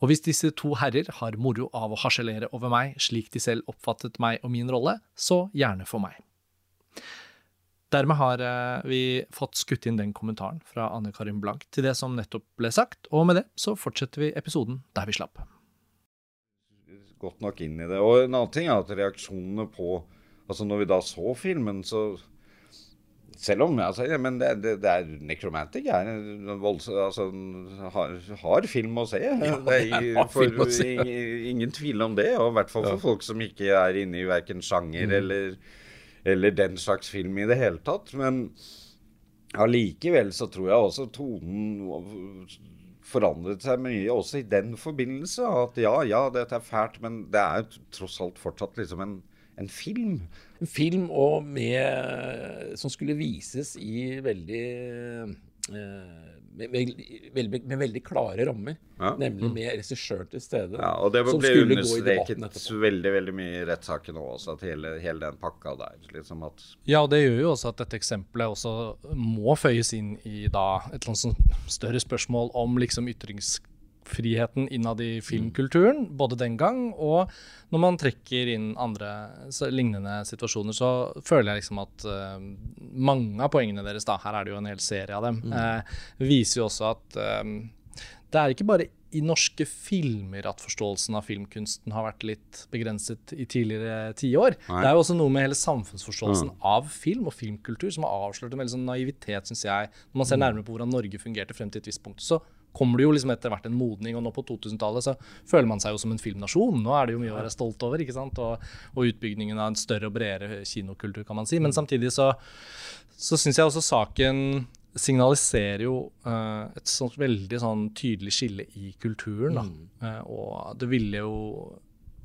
Og hvis disse to herrer har moro av å harselere over meg slik de selv oppfattet meg og min rolle, så gjerne for meg. Dermed har eh, vi fått skutt inn den kommentaren fra Anne Karin Blank til det som nettopp ble sagt, og med det så fortsetter vi episoden der vi slapp. Godt nok inn i det. Og en annen ting er at reaksjonene på Altså når vi da så filmen, så selv om altså, ja, men det, det, det er Necromantic er voldsom, altså, har, har, film å se. Ja, det er, for, ingen tvil om det. Og i hvert fall for ja. folk som ikke er inne i verken sjanger mm. eller eller den slags film i det hele tatt. Men allikevel så tror jeg også tonen forandret seg mye også i den forbindelse. At ja, ja, dette er fælt, men det er tross alt fortsatt liksom en, en film. En film og med, som skulle vises i veldig med, med, med, veldig klare rammer. Ja. Nemlig mm. med regissør til stede. Ja, og det ble understreket veldig veldig mye i rettssaken òg, at hele, hele, den pakka der. Liksom at ja, og det gjør jo også at dette eksempelet også må føyes inn i da et eller annet større spørsmål om liksom ytrings friheten innad i filmkulturen, både den gang og når man trekker inn andre lignende situasjoner, så føler jeg liksom at uh, mange av poengene deres, da, her er det jo en hel serie av dem, mm. uh, viser jo også at um, det er ikke bare i norske filmer at forståelsen av filmkunsten har vært litt begrenset i tidligere tiår. Det er jo også noe med hele samfunnsforståelsen mm. av film og filmkultur som har avslørt en veldig sånn naivitet, syns jeg. Når man ser mm. nærmere på hvordan Norge fungerte frem til et visst punkt, så kommer det jo liksom etter hvert en modning. Og nå på 2000-tallet så føler man seg jo som en filmnasjon. Nå er det jo mye å være stolt over. ikke sant? Og, og utbyggingen av en større og bredere kinokultur, kan man si. Men samtidig så, så syns jeg også saken signaliserer jo uh, et sånt veldig sånn tydelig skille i kulturen. Mm. Uh, og det ville jo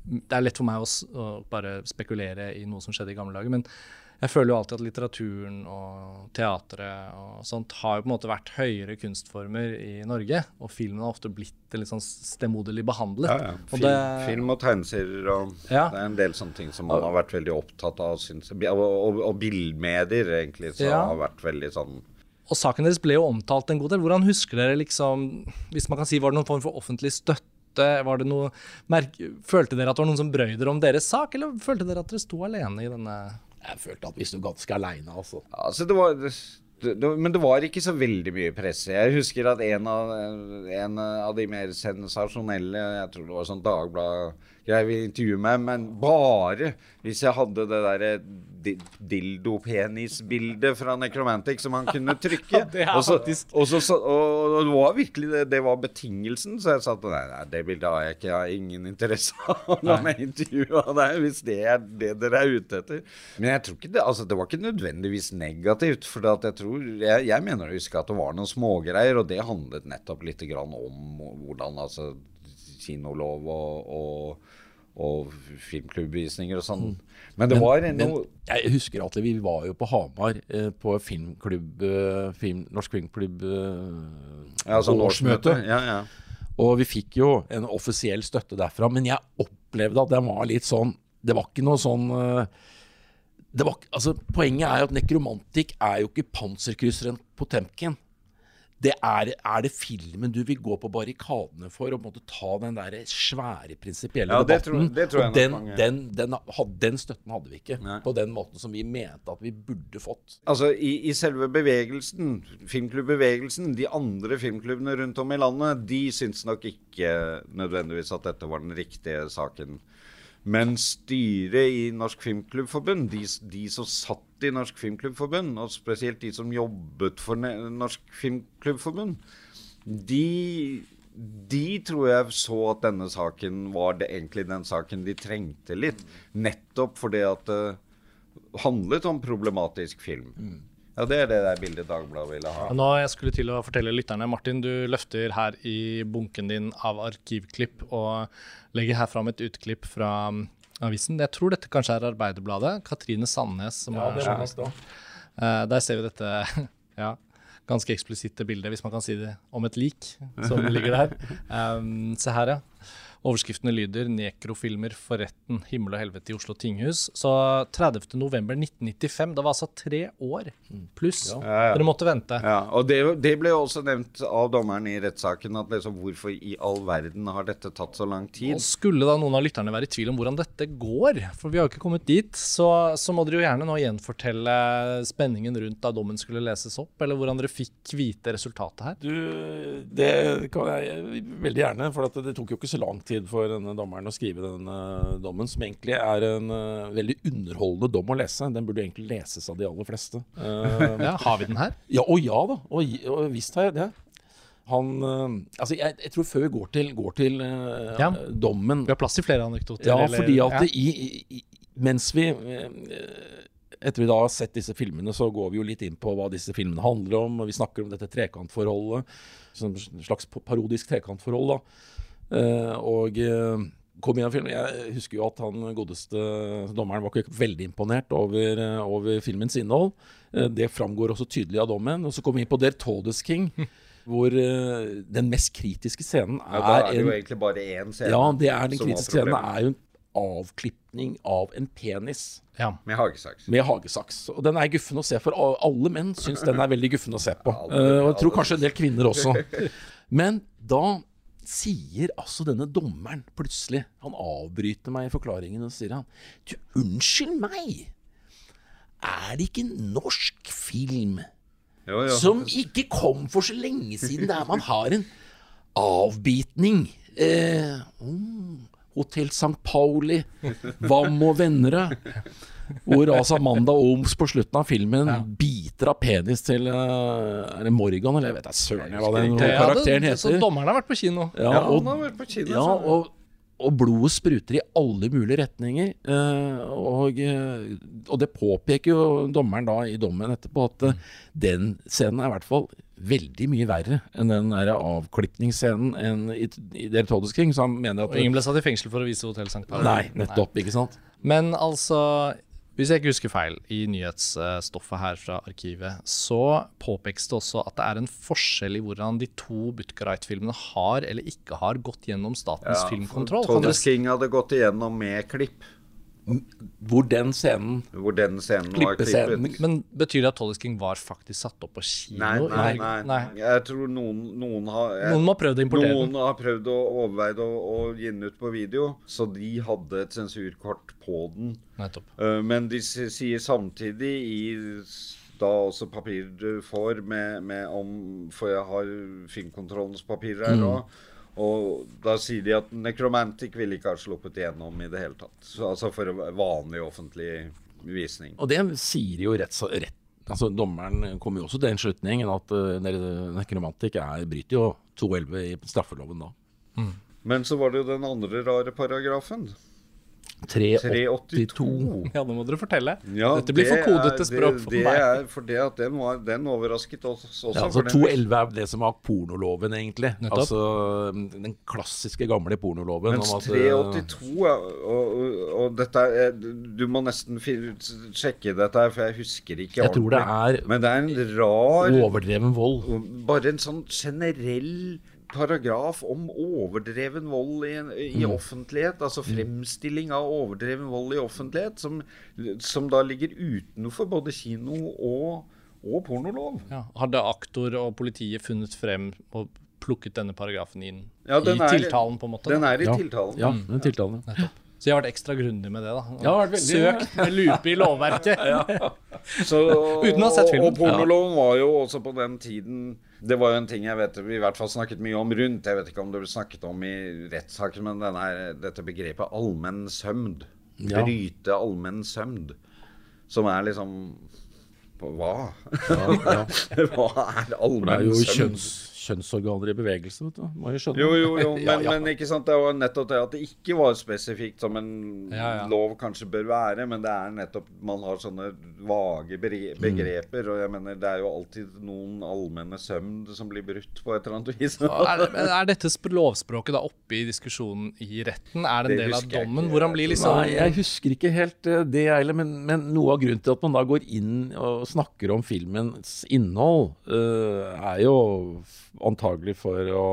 Det er lett for meg å, å bare spekulere i noe som skjedde i gamle dager. men jeg føler jo alltid at litteraturen og teatret og sånt har jo på en måte vært høyere kunstformer i Norge. Og filmen har ofte blitt litt sånn stemoderlig behandlet. Ja, ja. Film, og, det, film og tegneserier og ja. Det er en del sånne ting som man har vært veldig opptatt av. Synes, og, og, og bildmedier, egentlig, som har vært veldig sånn og saken deres ble jo omtalt en god del. Hvordan husker dere liksom Hvis man kan si, var det noen form for offentlig støtte? Var det noe Følte dere at det var noen som brøy dere om deres sak, eller følte dere at dere sto alene i denne jeg følte at vi sto ganske aleine, altså. altså det var, det, det, men det var ikke så veldig mye presse. Jeg husker at en av, en av de mer sensasjonelle Jeg tror det var sånn Dagbladet jeg vil intervjue meg, men bare hvis jeg hadde det derre dildopenisbildet fra Necromantic som han kunne trykke. det er og, så, faktisk... og, så, og, og, det var virkelig det, det var betingelsen, så jeg sa at nei, nei, det bildet har jeg ikke. Jeg har ingen interesse av å meg intervjue av deg hvis det er det dere er ute etter. Men jeg tror ikke det altså det var ikke nødvendigvis negativt. For jeg tror jeg, jeg mener å huske at det var noen smågreier, og det handlet nettopp litt om hvordan altså kinolov og, og og filmklubbvisninger og sånn. Men det var Men noe jeg husker at vi var jo på Hamar eh, på filmklubb, eh, film, Norsk Filmklubb eh, ja, altså årsmøte. Ja, ja. Og vi fikk jo en offisiell støtte derfra, men jeg opplevde at den var litt sånn Det var ikke noe sånn det var, altså, Poenget er jo at nekromantikk er jo ikke panserkrysseren Potemkin. Det er, er det filmen du vil gå på barrikadene for, og på en måte ta den der svære prinsipielle Ja, det debatten? tror- det tror og den, den, den, den støtten hadde vi ikke Nei. på den måten som vi mente at vi burde fått. Altså, i, I selve bevegelsen, filmklubbbevegelsen, de andre filmklubbene rundt om i landet, de syns nok ikke nødvendigvis at dette var den riktige saken. Men styret i Norsk Filmklubbforbund, de, de som satt i Norsk Filmklubbforbund, og spesielt de som jobbet for Norsk Filmklubbforbund, de, de tror jeg så at denne saken var det, egentlig den saken de trengte litt. Nettopp fordi at det handlet om problematisk film. Ja, Det er det der bildet Dagbladet ville ha. Nå jeg skulle til å fortelle lytterne, Martin, du løfter her i bunken din av arkivklipp og legger her fram et utklipp fra um, avisen. Jeg tror dette kanskje er Arbeiderbladet. Katrine Sandnes som er journalist. Eh, der ser vi dette ja, ganske eksplisitte bildet, hvis man kan si det, om et lik som ligger der. Um, se her, ja. Overskriftene lyder 'Nekrofilmer for retten. Himmel og helvete i Oslo tinghus'. Så 30.11.1995. Det var altså tre år pluss Ja, ja. dere måtte vente. Ja, og det, det ble jo også nevnt av dommeren i rettssaken at liksom, hvorfor i all verden har dette tatt så lang tid? Og skulle da noen av lytterne være i tvil om hvordan dette går, for vi har jo ikke kommet dit, så, så må dere jo gjerne nå gjenfortelle spenningen rundt da dommen skulle leses opp, eller hvordan dere fikk vite resultatet her. Du, det kan jeg veldig gjerne, for at det tok jo ikke så lang tid for denne dommeren å skrive denne dommen, som egentlig er en uh, veldig underholdende dom å lese. Den burde egentlig leses av de aller fleste. Uh, Ja, Har vi den her? ja, og ja da, og, og visst har jeg det. Han eh, Altså, jeg, jeg tror før vi går til, går til Ja. dommen Vi har plass til flere anekdoter. Ja, eller- fordi at ja. i, i, mens vi Etter vi da har sett disse filmene, så går vi jo litt inn på hva disse filmene handler om. og Vi snakker om dette trekantforholdet. Som et slags parodisk trekantforhold, da. Eh, og eh, kom inn i filmen. Jeg husker jo at han godeste dommeren var ikke veldig imponert over, eh, over filmens innhold. Det framgår også tydelig av dommen. Og så kom vi inn på Der Todes King, hvor den mest kritiske scenen er, Ja, da er det jo egentlig bare én scene. ja, det er den kritiske scenen er jo en avklipning av en penis Ja. Med hagesaks. med hagesaks. Og den er guffen å se for. Alle menn syns den er veldig guffen å se på. Eh, og jeg tror kanskje en del kvinner også. Men da sier altså denne dommeren plutselig Han avbryter meg i forklaringen og sier han Du, unnskyld meg. Er det ikke norsk film Jo, jo. som ikke kom for så lenge siden, der man har en avbitning. Eh, oh, Hotell St. Pauli, Vam og Vennerød. Hvor altså Amanda Ooms på slutten av filmen biter av penis til eh, Er det Morgan, eller jeg vet da søren hva den Ja, karakteren det- Så heter. dommeren har vært på kino. Ja, Ja, og, på kino. ja, og, og blodet spruter i alle mulige retninger. eh, og, eh, og det påpeker jo dommeren da i dommen etterpå, at den scenen er i hvert fall veldig mye verre enn den der avklipningsscenen enn i, i Der Todes King. Så han mener at Og ingen ble satt i fengsel for å vise Hotell St. Paul. Nei, nettopp, ikke sant? Men altså, hvis jeg ikke husker feil i nyhetsstoffet her fra arkivet, så påpekes det også at det er en forskjell i hvordan de to Butgarite-filmene har eller ikke har gått gjennom Statens Ja, filmkontroll. Thomas King hadde gått igjennom med klipp, Hvor den scenen hvor den scenen var klippet. Men betyr det at Tollis King var faktisk satt opp på kino? Nei, nei, nei. nei. Jeg tror noen, noen har jeg, Noen har prøvd å importere Noen har prøvd å overveide å, gi den ut på video, så de hadde et sensurkort på den. Nettopp. Eh, Men de sier samtidig i da også papirer du får med, med om For jeg har filmkontrollens papirer her nå. Og da sier de at Necromantic ville ikke ha sluppet igjennom i det hele tatt. Så, altså for vanlig offentlig visning. Og det sier jo rett, så- rett Altså Dommeren kommer jo også til den slutningen at uh, Necromantic er, bryter jo 211 i straffeloven da. Men så var det jo den andre rare paragrafen. 382. Ja, nå må dere fortelle. Ja, Dette blir det for kodete språk det, for det meg. Er, for det at den, var, den overrasket oss også. Ja, altså 211 er det som var pornoloven, egentlig. Nettopp. Altså den klassiske, gamle pornoloven. Mens altså, 382 ja, og, og, og dette er Du må nesten sjekke dette her, for jeg husker ikke Jeg tror det er Men det er en rar overdreven vold. Bare en sånn generell paragraf om overdreven vold i, i Mm. offentlighet. Altså fremstilling av overdreven vold i offentlighet, som, som da ligger utenfor både kino og, og pornolov. Ja. Hadde aktor og politiet funnet frem og plukket denne paragrafen inn Ja, den i er- tiltalen, på en måte? Den da? er i Ja. tiltalen. Ja, den tiltalen. Så jeg har vært ekstra grundig med det, da. Ja, veldig- Søkt med lupe i lovverket. Så, Uten å ha sett filmen. Og pornoloven var jo også på den tiden Det var jo en ting jeg vet vi i hvert fall snakket mye om rundt. Jeg vet ikke om det ble snakket om i rettssaken, men denne, dette begrepet allmenn søvn, Ja. Bryte allmenn søvn, Som er liksom Hva? Ja, ja. Hva er Det er allmenn jo kjønns, kjønnsorganer i bevegelse, vet du. Må jo skjønne. Jo, jo, jo, men, Ja, ja. men ikke sant, det var nettopp det at det ikke var spesifikt som en Ja, ja. lov kanskje bør være, men det er nettopp man har sånne vage bere- begreper, og jeg mener det er jo alltid noen allmenne sømn som blir brutt på et eller annet vis. Er, men er dette lovspråket da oppe i diskusjonen i retten? Er det en Det del av dommen? Hvor han blir liksom Nei, jeg husker ikke helt eh, det, jeg heller. Men, men noe av grunnen til at man da går inn og snakker om filmens innhold, uh, er jo antagelig for å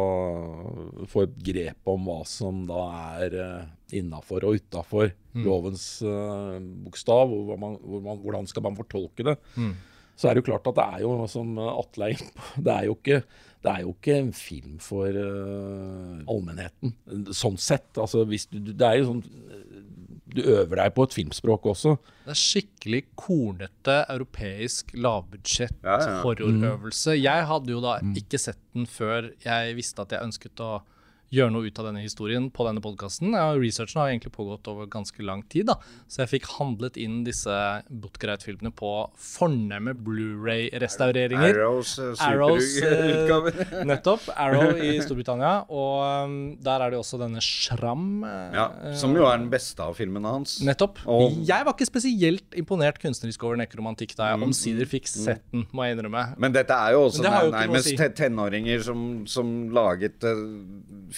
få et grep om hva som da er uh, innafor og utafor lovens uh, bokstav, og hva man, hvor man, hvordan skal man fortolke det. Så er det jo klart at det er jo, som Atle det er jo ikke, det er jo ikke en film for uh, allmennheten, sånn sett. Altså, hvis du, det er jo sånn Du øver deg på et filmspråk også. Det er skikkelig kornete europeisk lavbudsjett Ja, ja. horrorøvelse. Jeg hadde jo da ikke sett den før jeg visste at jeg ønsket å gjøre noe ut av denne historien på denne podkasten. Researchen har egentlig pågått over ganske lang tid, da. så jeg fikk handlet inn disse Butgereit-filmene på fornemme Blu-ray-restaureringer. Arrows uh, Arrows, eh, nettopp. Arrow i Storbritannia. Og um, der er det også denne Shram. Uh, ja, som jo er den beste av filmene hans. Nettopp. Og- Jeg var ikke spesielt imponert kunstnerisk over nekromantikk da jeg omsider fikk sett den, må jeg innrømme. Men dette er jo også nærmest si. tenåringer som, som laget eh,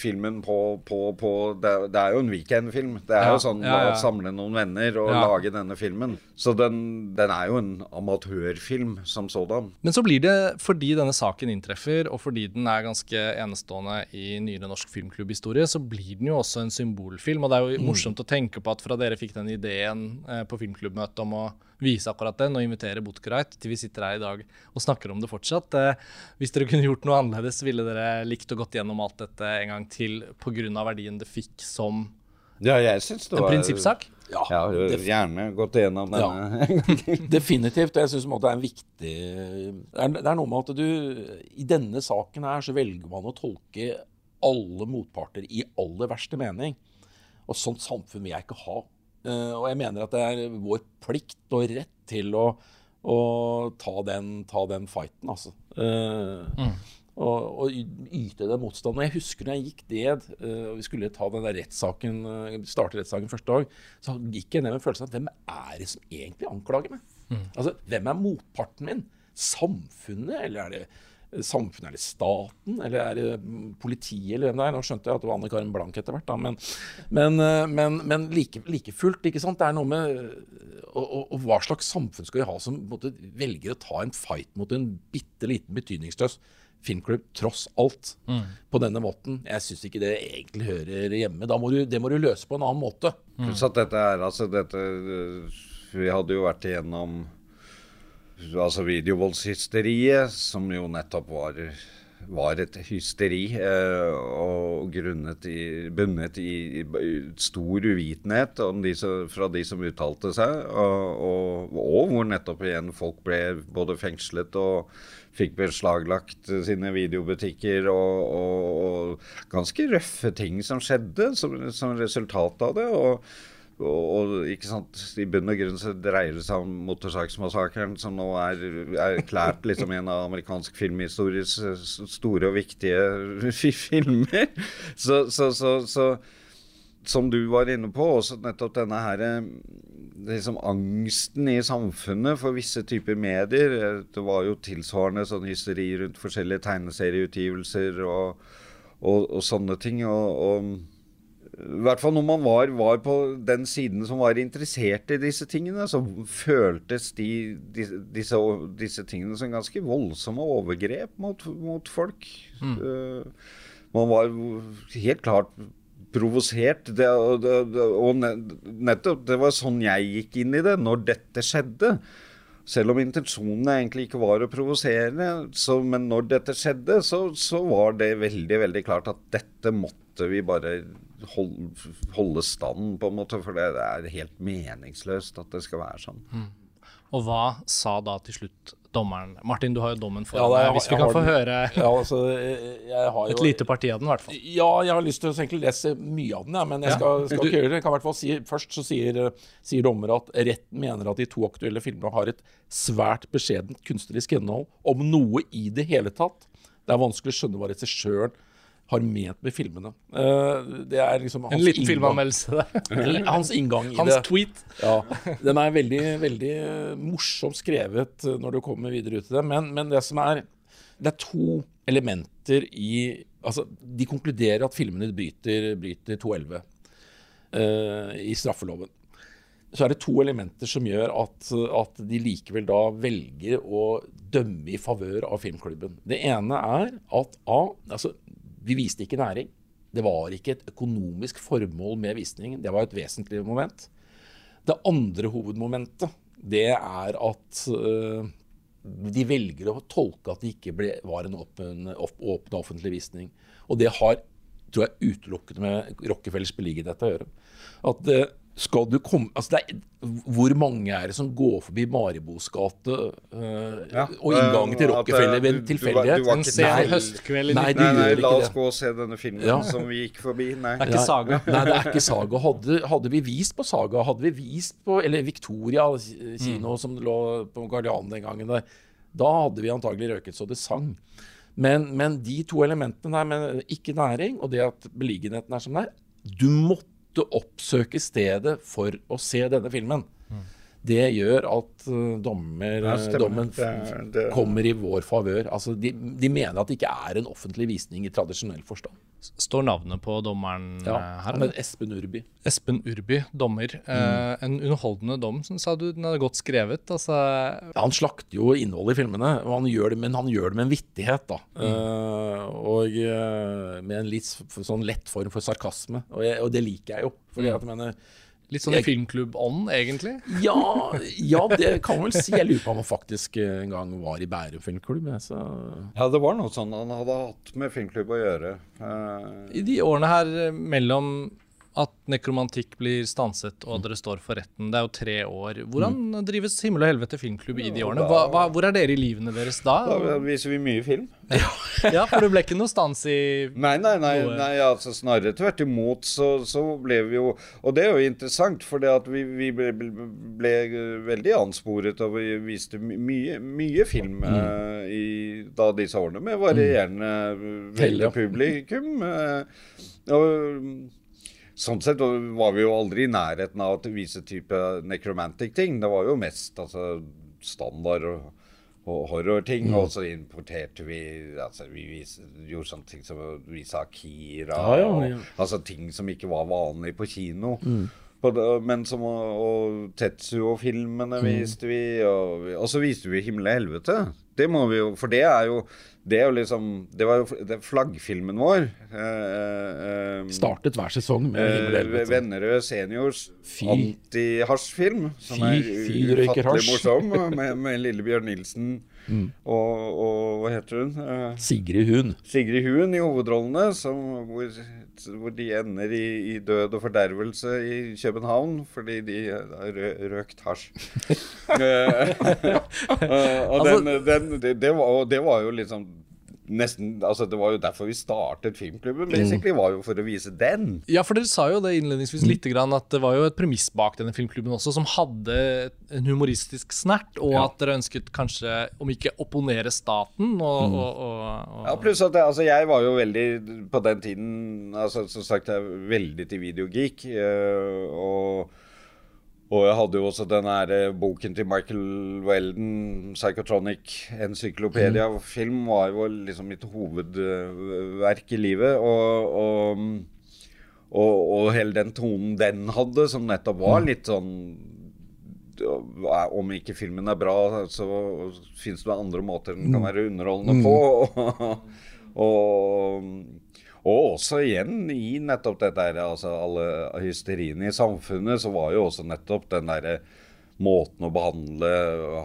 filmen på, på, på det, er- det er jo en weekendfilm. Det er Ja, jo sånn ja, ja. å samle noen venner og lage denne filmen. Så den, den er jo en amatørfilm som sådan. Men så blir det, fordi denne saken inntreffer, og fordi den er ganske enestående i nyere norsk filmklubbhistorie, så blir den jo også en symbolfilm. Og det er jo morsomt å tenke på at fra dere fikk den ideen eh, på filmklubbmøtet om å vise akkurat den, og invitere Butgereit til vi sitter her i dag og snakker om det fortsatt. Eh, hvis dere kunne gjort noe annerledes, ville dere likt å gått gjennom alt dette en gang til pga. verdien det fikk som Ja, jeg synes det en var prinsippsak? Ja, gjerne gått igjennom denne. Definitivt. Jeg syns det er en viktig det er, noe med at du I denne saken her så velger man å tolke alle motparter i aller verste mening. Og sånt samfunn vil jeg ikke ha. Eh, og jeg mener at det er vår plikt og rett til å, å ta, den, ta den fighten, altså. Eh, og, og yte den motstanden. Jeg husker når jeg gikk ned, uh, og vi skulle ta den der rettssaken, uh, starte rettssaken første dag, så gikk jeg ned med en følelse av hvem er det som egentlig anklager meg? Altså, hvem er motparten min? Samfunnet, eller er det eh, samfunnet, er det staten, eller er det mm, politiet, eller hvem det er? Nå skjønte jeg at det var Anne Karin Blank etter hvert, da, men, men, uh, men, men like, like fullt, ikke sant? Det er noe med og, og, og hva slags samfunn skal vi ha som måte, velger å ta en fight mot en bitte liten betydningsløs filmklubb, tross alt, på denne måten? Jeg syns ikke det egentlig hører hjemme. Da må du, det må du løse på en annen måte. Pluss at dette er altså dette øh, Vi hadde jo vært igjennom altså videovoldshysteriet, som jo nettopp var, var et hysteri, eh, og grunnet i, bunnet i, i stor uvitenhet om de som, fra de som uttalte seg, og, og, og hvor nettopp igjen folk ble både fengslet og fikk beslaglagt sine videobutikker, og, og, og ganske røffe ting som skjedde som, som resultat av det. og og, og I bunn og grunn så dreier det seg om motorsagsmassakren, som nå er, er erklært liksom en av amerikansk filmhistories store og viktige fi- filmer. Så, så, så, så som du var inne på, også nettopp denne her eh, liksom angsten i samfunnet for visse typer medier. Det var jo tilsvarende sånn hysteri rundt forskjellige tegneserieutgivelser og, og, og sånne ting. og, og i hvert fall når man var, var, på den siden som var interessert i disse tingene, så føltes de, de, disse, disse, tingene som ganske voldsomme overgrep mot, mot folk. Mm. Uh, man var helt klart provosert. Det, det, og nettopp det var sånn jeg gikk inn i det når dette skjedde. Selv om intensjonen egentlig ikke var å provosere, men når dette skjedde, så, så, var det veldig veldig klart at dette måtte vi bare holde, holde stand, på en måte. For det, er helt meningsløst at det skal være sånn. Mm. Og hva sa da til slutt dommeren. Martin, du har jo dommen foran ja, deg. Hvis vi kan få høre ja, altså, jo, et lite parti av den, i hvert fall. Ja, jeg har lyst til å lese mye av den, ja, men jeg skal, skal ikke gjøre det. Kan hvert fall si, Først så sier, sier dommer at retten mener at de to aktuelle filmene har et svært beskjedent kunstnerisk innhold, om noe i det hele tatt. Det er vanskelig å skjønne hva regissøren har ment med filmene. Uh, det er liksom hans En liten filmanmeldelse hans inngang i hans det. Hans tweet. Ja, Den er veldig, veldig morsomt skrevet eh, når du kommer videre ut i det. Men, men, det som er Det er to elementer i Altså, de konkluderer at filmene bryter, bryter 211 uh, i straffeloven. Så er det to elementer som gjør at, at de likevel da velger å dømme i favør av filmklubben. Det ene er at A, altså vi viste ikke næring. Det var ikke et økonomisk formål med visningen. Det var et vesentlig moment. Det andre hovedmomentet det er at uh, de velger å tolke at det ikke ble, var en åpen, åpen offentlig visning. Og det har tror jeg utelukkende med Rockefellers beliggenhet å gjøre. At uh, skal du komme altså er, Hvor mange er det som går forbi Maribos gate uh, ja, og inngangen til Rockefeller ved en tilfeldighet? En sen høstkveld nei, nei, nei, la oss gå og se denne filmen ja. som vi gikk forbi. Nei. Det er ikke Saga. Nei, det er ikke Saga. Hadde, hadde, vi vist på Saga, hadde vi vist på Eller Victoria kino, mm. som lå på Guardian den gangen der, da hadde vi antagelig røket så det sang. Men, men de to elementene der med ikke næring, og det at beliggenheten er som den er Du måtte måtte oppsøke stedet for å se denne filmen. Det gjør at uh, dommer, ja, dommen det, det, kommer i vår favør. Altså, de, de, mener at det ikke er en offentlig visning i tradisjonell forstand. Står navnet på dommeren ja, eh, her? Ja, Espen Urby. Espen Urby, dommer. Mm. Eh, en underholdende dom, sa du. Den er godt skrevet. Altså. Ja, han slakter jo innholdet i filmene, han det, men han gjør det med en vittighet. da. Mm. Eh, og med en litt sånn lett form for sarkasme. Og, jeg, og det liker jeg jo. fordi mm. at jeg mener Litt sånn jeg, filmklubb-ånd, egentlig? Ja, ja, det kan man vel si. Jeg lurer på om han faktisk en gang var i Bærum filmklubb. Så. Ja, det var noe sånn han hadde hatt med filmklubb å gjøre. Uh, I de årene her mellom at nekromantikk blir stanset og dere står for retten. Det er jo tre år. Hvordan mm. drives Himmel og helvete filmklubb i de årene? Hva, hva, hvor er dere i livene deres da? Da viser vi mye film. ja, for det ble ikke noe stans i Nei, nei, nei, nei altså snarere tvert imot så, så, ble vi jo Og det er jo interessant, for det at vi, vi ble, ble, veldig ansporet, og vi viste mye, mye film mm. uh, i da disse årene, med varierende mm. veldig publikum. Uh, og Sånn sett var vi jo aldri i nærheten av å vise type necromantic-ting. Det var jo mest altså, standard og, og horror-ting. Mm. Og så importerte vi altså, Vi vis, gjorde sånne ting som å vise Akira. Ja, ja, ja. Og, altså ting som ikke var vanlig på kino. Mm. Men som og Tetsuo-filmene mm. viste vi. Og, og, så viste vi 'Himmel og helvete'. Det må vi jo For det er jo det er jo liksom Det var jo det flaggfilmen vår. Eh, eh, Startet hver sesong med eh, Vennerød seniors anti-hasjfilm. Som er ufattelig morsom, med, med Lillebjørn Nilsen mm. og, og, hva heter hun? Eh, Sigrid Hun. Sigrid Hun i hovedrollene, som, hvor, hvor, de ender i, i, død og fordervelse i København fordi de har røkt hasj. Eh, og altså, den, den, det, det, var, det var jo liksom nesten Altså, det var jo derfor vi startet filmklubben, basically. Var jo for å vise den. Ja, for dere sa jo det innledningsvis litt, grann, at det var jo et premiss bak denne filmklubben også, som hadde en humoristisk snert, og at dere ønsket kanskje, om ikke opponere staten, og, og, og, og Ja, pluss at jeg, altså, jeg var jo veldig På den tiden altså, Som sagt, jeg er veldig til videogeek. eh, og, og jeg hadde jo også den eh, boken til Michael Weldon, 'Psychotronic Encyclopedia'. Film var jo liksom mitt hovedverk i livet. Og, og, og, og hele den tonen den hadde, som nettopp var litt sånn om ikke filmen er bra, så fins det andre måter den kan være underholdende på. Og, og, og også igjen i nettopp dette her, altså alle hysteriene i samfunnet, så var jo også nettopp den derre måten å behandle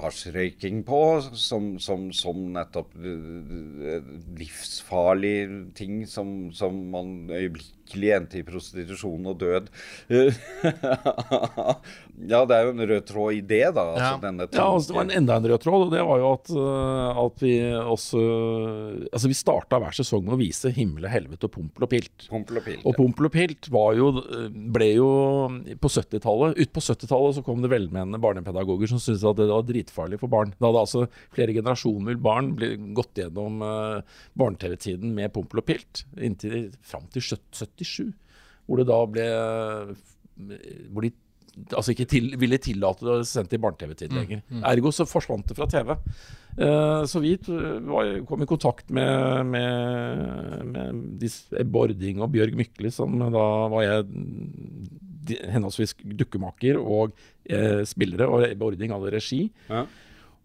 hasjrøyking på som, som, som nettopp eh, livsfarlig ting som, som man øyeblikkelig endte i prostitusjon og død. ja, det er jo en rød tråd i det, da. Altså, Ja. Ja, altså, det var en, enda en rød tråd, og det var jo at, øh, at vi også Altså, vi starta hver sesong med å vise himmel og helvete og Pompel og Pilt. Pompel og pilt. Og Pompel og Pilt var jo, ble jo på 70-tallet Ut på 70-tallet så kom det velmenende barnepedagoger som syntes at det var dritfarlig for barn. Da hadde altså flere generasjoner barn gått gjennom uh, barne-TV-tiden med Pompel og Pilt inntil fram til 77, hvor det da ble hvor de altså ikke til, ville tillate det sendt i barne-TV-tid lenger. Ergo så forsvant det fra TV. Uh, så vi var, kom i kontakt med, med, med disse, Ebbe Ording og Bjørg Mykle, som da var jeg de, henholdsvis dukkemaker og eh, spillere, og Ebbe Ording hadde regi. Ja.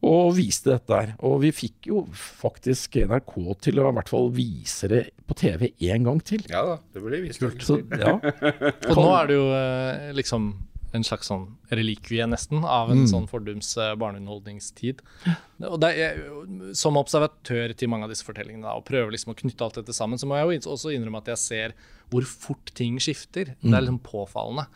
Og viste dette her. Og vi fikk jo faktisk NRK til å i hvert fall vise det på TV en gang til. Ja da, det ble vist. Så, ja. Og nå er det jo eh, liksom en slags sånn relikvie, nesten, av en sånn fordums eh, barneunderholdningstid. Og det er, som observatør til mange av disse fortellingene, og prøver liksom å knytte alt dette sammen, så må jeg jo også innrømme at jeg ser hvor fort ting skifter. Det er liksom påfallende.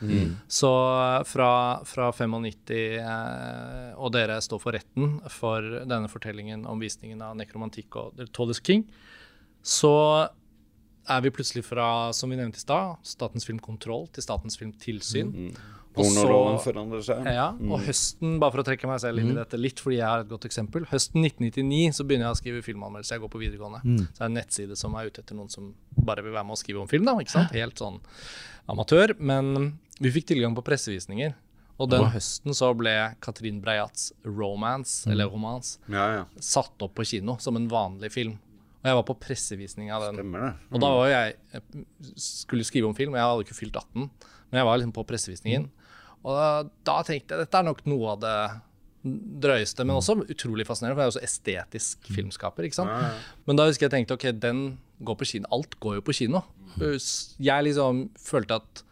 Så eh, fra, fra 95, eh, og dere står for retten for denne fortellingen om visningen av nekromantikk og Tallest King, så er vi plutselig fra, som vi nevnte i stad, Statens filmkontroll til Statens filmtilsyn. Så- Pornoloven forandrer seg. ja, og høsten, bare for å trekke meg selv inn i dette litt, fordi jeg har et godt eksempel. Høsten 1999 så begynner jeg å skrive filmanmeldelse. Jeg går på videregående. Så det er en nettside som er ute etter noen som bare vil være med og skrive om film. da, ikke sant? Helt sånn amatør. Men vi fikk tilgang på pressevisninger. Og den høsten så ble Katrin Breiats 'Romance', eller 'Romance', Ja, ja. satt opp på kino som en vanlig film. Og jeg var på pressevisning av den. Stemmer det. Og da var jeg jeg skulle skrive om film, jeg hadde ikke fylt 18, men jeg var liksom på pressevisningen. Og da, da tenkte jeg dette er nok noe av det drøyeste, men også utrolig fascinerende, for jeg er også estetisk filmskaper. ikke sant? Men da husker jeg tenkte ok, den går på kino. Alt går jo på kino. Jeg liksom følte at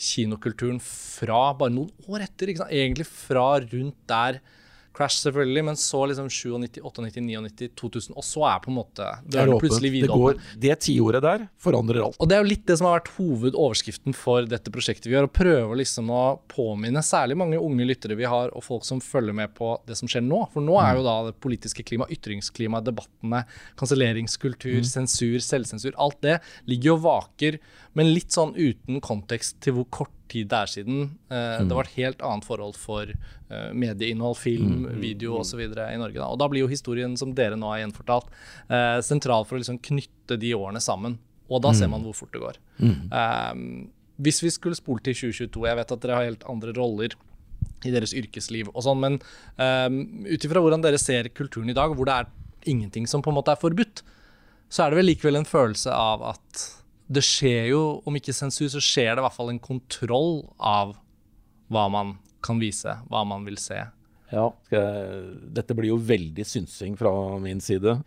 kinokulturen fra bare noen år etter, egentlig fra rundt der Crash selvfølgelig, men så liksom 97, 98, 99, 2000, og så er på en måte Det er åpent. Det, går, det tiåret der forandrer alt. Og det er jo litt det som har vært hovedoverskriften for dette prosjektet vi gjør, å prøve liksom å påminne særlig mange unge lyttere vi har, og folk som følger med på det som skjer nå. For nå er jo da det politiske klima, ytringsklima, debattene, kanselleringskultur, sensur, selvsensur, alt det ligger og vaker, men litt sånn uten kontekst til hvor kort tid det er siden. Eh, Det var et helt annet forhold for eh, medieinnhold, film, video osv. i Norge. Da. Og da blir jo historien som dere nå har gjenfortalt, eh, sentral for å liksom knytte de årene sammen. Og da ser man hvor fort det går. Eh, hvis vi skulle spole til 2022, jeg vet at dere har helt andre roller i deres yrkesliv og sånn, men um, ut ifra hvordan dere ser kulturen i dag, hvor det er ingenting som på en måte er forbudt, så er det vel likevel en følelse av at det skjer jo, om ikke sensur, så skjer det i hvert fall en kontroll av hva man kan vise, hva man vil se. Ja, dette blir jo veldig synsing fra min side.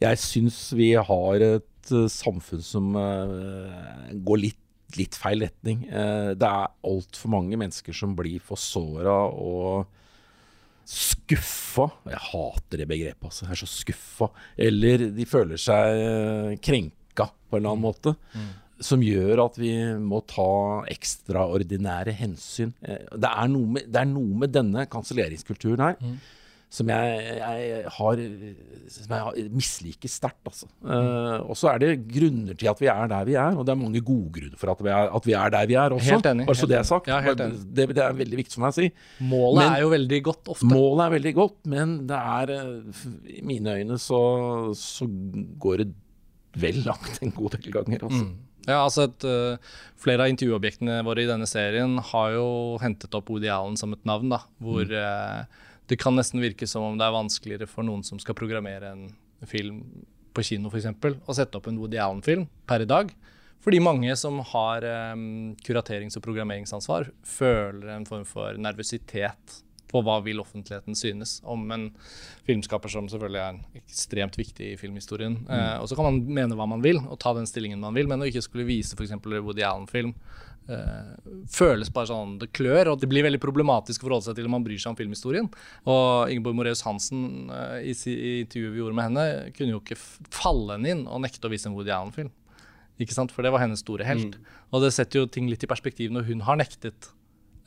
Jeg syns vi har et eh, samfunn som eh, går litt, litt feil retning. Eh, det er altfor mange mennesker som blir forsåra og skuffa. Jeg hater det begrepet, altså. Jeg er så skuffa. Eller de føler seg eh, krenka på en eller annen måte. Som gjør at vi må ta ekstraordinære hensyn. Eh, Det er noe med, det er noe med denne kanselleringskulturen her som jeg, jeg, har Som jeg misliker sterkt, altså. Uh, og så er det grunner til at vi er der vi er, og det er mange gode grunner for at vi er, at vi er der vi er også. Helt enig. Bare så det er sagt. Ja. Det, det, er veldig viktig for meg å si. Målet men, er jo veldig godt ofte. Målet er veldig godt, men det er eh, I mine øyne så, så går det vel langt en god del ganger, altså. Mm. Ja, altså et, uh, Flere av intervjuobjektene våre i denne serien har jo hentet opp Woody Allen som et navn. da, Hvor mm. uh, det kan nesten virke som om det er vanskeligere for noen som skal programmere en film på kino f.eks., å sette opp en Woody Allen-film per i dag. Fordi mange som har um, kuraterings- og programmeringsansvar, føler en form for nervøsitet på hva vil offentligheten synes om en filmskaper som selvfølgelig er ekstremt viktig i filmhistorien. Mm. Eh, og så kan man mene hva man vil og ta den stillingen man vil, men å ikke skulle vise f.eks. Woody Allen-film eh, føles bare sånn det klør, og det blir veldig problematisk å forholde seg til om man bryr seg om filmhistorien. Og Ingeborg Moreus Hansen, eh, i, i intervjuet vi gjorde med henne, kunne jo ikke falle henne inn og nekte å vise en Woody Allen-film. Ikke sant? For det var hennes store helt. Mm. Og det setter jo ting litt i perspektiv når hun har nektet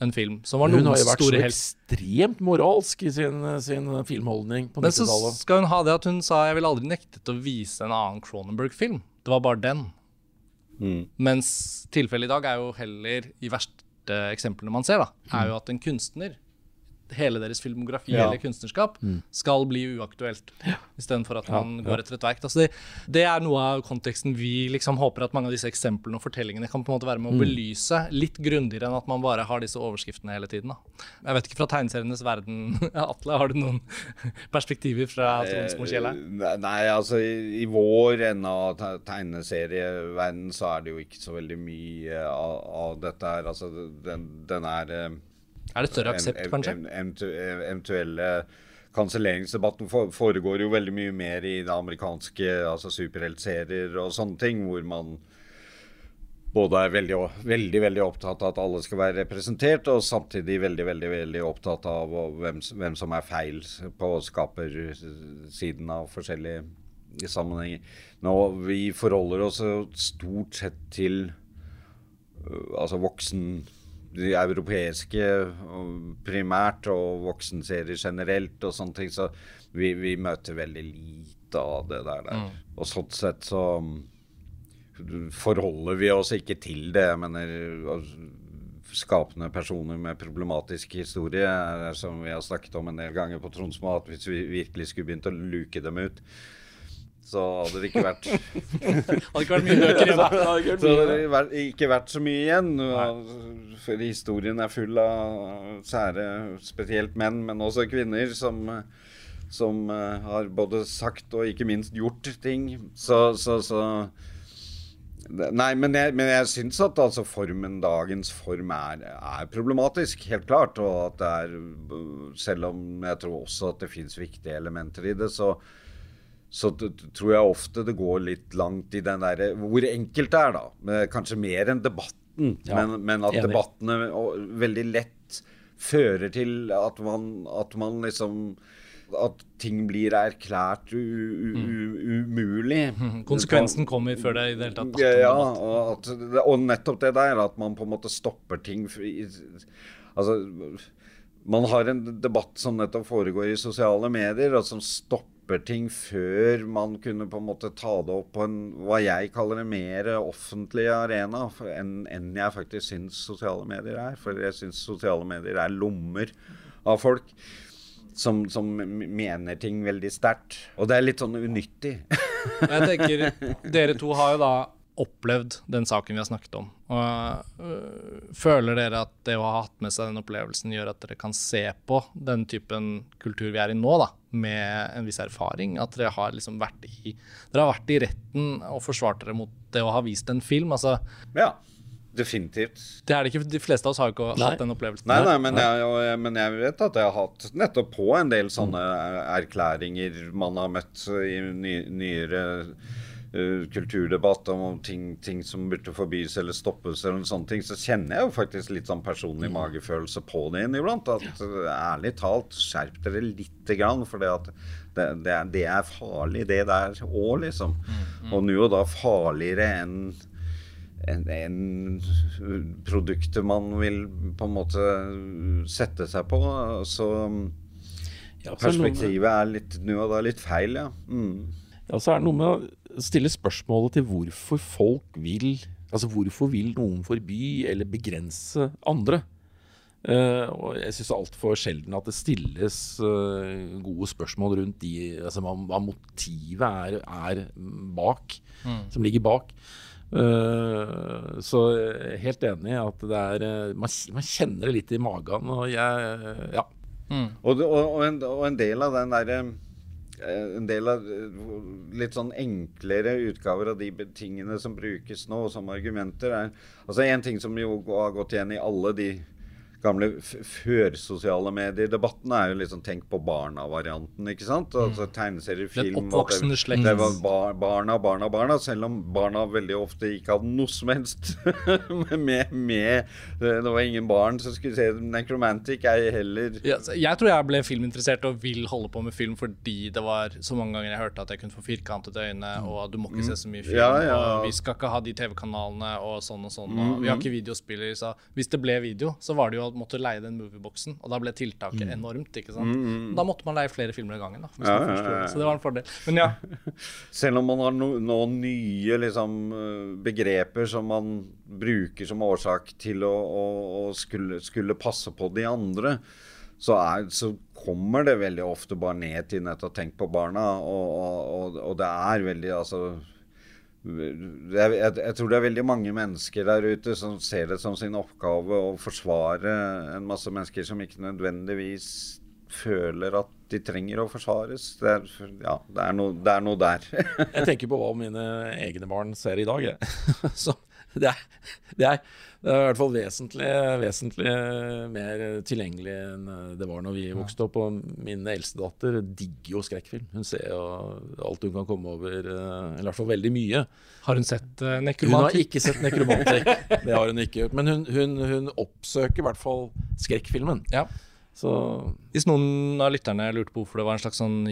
en film som var noens store helt. Hun har jo vært så ekstremt moralsk i sin, sin filmholdning på 90-tallet. Men så skal hun ha det at hun sa jeg ville aldri nektet å vise en annen Cronenberg-film. Det var bare den. Mm. Mens tilfellet i dag er jo heller, i verste eksemplene man ser, da, er jo at en kunstner hele deres filmografi ja. eller kunstnerskap mm. skal bli uaktuelt. Ja. Istedenfor at man ja, går etter et verk. Altså det, det, er noe av konteksten vi liksom håper at mange av disse eksemplene og fortellingene kan på en måte være med å mm. belyse litt grundigere enn at man bare har disse overskriftene hele tiden. Da. Jeg vet ikke fra tegneserienes verden, Atle, har du noen perspektiver fra Tronsmo Kjell Nei, altså i, i vår ende av tegneserieverden så er det jo ikke så veldig mye av, av dette her. Altså den, den er eh, er det større aksept, kanskje? Eventuelle Kanselleringsdebatten foregår jo veldig mye mer i det amerikanske, altså superheltserier og sånne ting, hvor man både er veldig, veldig, veldig opptatt av at alle skal være representert, og samtidig veldig veldig, veldig opptatt av hvem, hvem som er feil på skapersiden av forskjellige sammenhenger. Nå, vi forholder oss stort sett til altså voksen de europeiske primært, og voksenserier generelt og sånne ting. Så vi, vi møter veldig lite av det der. der. Mm. Og sånn sett så forholder vi oss ikke til det. Jeg mener skapende personer med problematisk historie, som vi har snakket om en del ganger på Tronsmo, at hvis vi virkelig skulle begynt å luke dem ut, så hadde det ikke vært Hadde ikke vært mye bøker igjen. så hadde det ikke vært så mye igjen. For historien er full av sære, spesielt menn, men også kvinner, som, som uh, har både sagt og ikke minst gjort ting. Så, så, så Nei, men jeg, men jeg syns at altså formen, dagens form er, er, problematisk, helt klart. Og at det er Selv om jeg tror også at det fins viktige elementer i det, så så tror jeg ofte det går litt langt i den derre Hvor enkelt det er, da. Kanskje mer enn debatten. Ja, men, men, at enig. debattene veldig lett fører til at man, at man liksom at ting blir erklært umulig. Konsekvensen kommer før det i det hele tatt Ja, og, at, og, nettopp det der, at man på en måte stopper ting Altså, man har en debatt som nettopp foregår i sosiale medier, og som stopper stopper ting før man kunne på en måte ta det opp på en hva jeg kaller en mer offentlig arena enn, en jeg faktisk syns sosiale medier er. For jeg syns sosiale medier er lommer av folk. Som, som, mener ting veldig sterkt. Og det er litt sånn unyttig. jeg tenker, Dere to har jo da opplevd den saken vi har snakket om. Og, øh, føler dere at det å ha hatt med seg den opplevelsen gjør at dere kan se på den typen kultur vi er i nå, da, med en viss erfaring? At dere har liksom vært i, dere har vært i retten og forsvart dere mot det å ha vist en film? altså... Ja. Definitivt. Det er det ikke, De fleste av oss har jo ikke nei. hatt den opplevelsen. Nei, nei, men jeg, men jeg, vet at jeg har hatt nettopp på en del sånne mm. erklæringer man har møtt i ny, nyere uh, kulturdebatt om ting, ting, som burde forbys eller stoppes, eller sånne ting, så kjenner jeg jo faktisk litt sånn personlig mm. magefølelse på det inniblant. At uh, ærlig talt, skjerp dere lite grann. For det, det, det, er, det er farlig, det der òg, liksom. Mm, mm. Og nå og da farligere enn en, en produktet man vil på en måte sette seg på. Så Ja, er Perspektivet er litt nå og da litt feil, ja. Mm. Ja, så er det noe med å stille spørsmålet til hvorfor folk vil Altså hvorfor vil noen forby eller begrense andre? Uh, og jeg syns altfor sjelden at det stilles uh, gode spørsmål rundt de, altså hva, hva motivet er, er bak, som ligger bak. Uh, så jeg er helt enig i at det er man, man kjenner det litt i magen, og jeg Ja. Og, og, og, en, og en del av den derre en del av eh, litt sånn enklere utgaver av de tingene som brukes nå som argumenter, er Altså En ting som jo har gått igjen i alle de gamle førsosiale medier-debatten er jo liksom Tenk på barna-varianten, ikke sant? Altså Tegneserier, film det- oppvoksende slekt. Det var bar, barna, barna, barna, selv om barna veldig ofte ikke hadde noe som helst med, med Det var ingen barn som skulle se Necromantic, ei heller. Ja, jeg tror jeg ble filminteressert og vil holde på med film fordi det var så mange ganger jeg hørte at jeg kunne få firkantede øyne, og du må ikke se så mye film, Mm. Ja, ja. og vi skal ikke ha de TV-kanalene, og sånn og sånn. Og vi har ikke videospiller, så hvis det ble video, så var det jo måtte leie den movieboxen, og da ble tiltaket enormt, ikke sant. Da måtte man leie flere filmer i gangen, da. Mm. Ja, ja, ja. Så det var en fordel. Men ja. Selv om man har no, noen nye liksom, eh, begreper som man bruker som årsak til å, å, å skulle, skulle passe på de andre, så, er, så kommer det veldig ofte bare ned til nettopp tenk på barna. Og, og, og, og det er veldig altså jeg, jeg, jeg tror det er veldig mange mennesker der ute som ser det som sin oppgave å forsvare en masse mennesker som ikke nødvendigvis føler at de trenger å forsvares. Det er, ja, det er, noe, det er noe der. Jeg tenker på hva mine egne barn ser i dag. Jeg. Så det er, det, er, det er i hvert fall vesentlig, vesentlig mer tilgjengelig enn det var når vi vokste opp. Og min eldste datter digger jo skrekkfilm. Hun ser jo alt hun kan komme over, eh, eller i hvert fall veldig mye. Har hun sett uh, Hun har ikke sett Nekromantik, det har hun ikke gjort. Men hun, hun, hun oppsøker i hvert fall skrekkfilmen. Ja. Så Hvis noen av lytterne lurte på hvorfor det var en slags sånn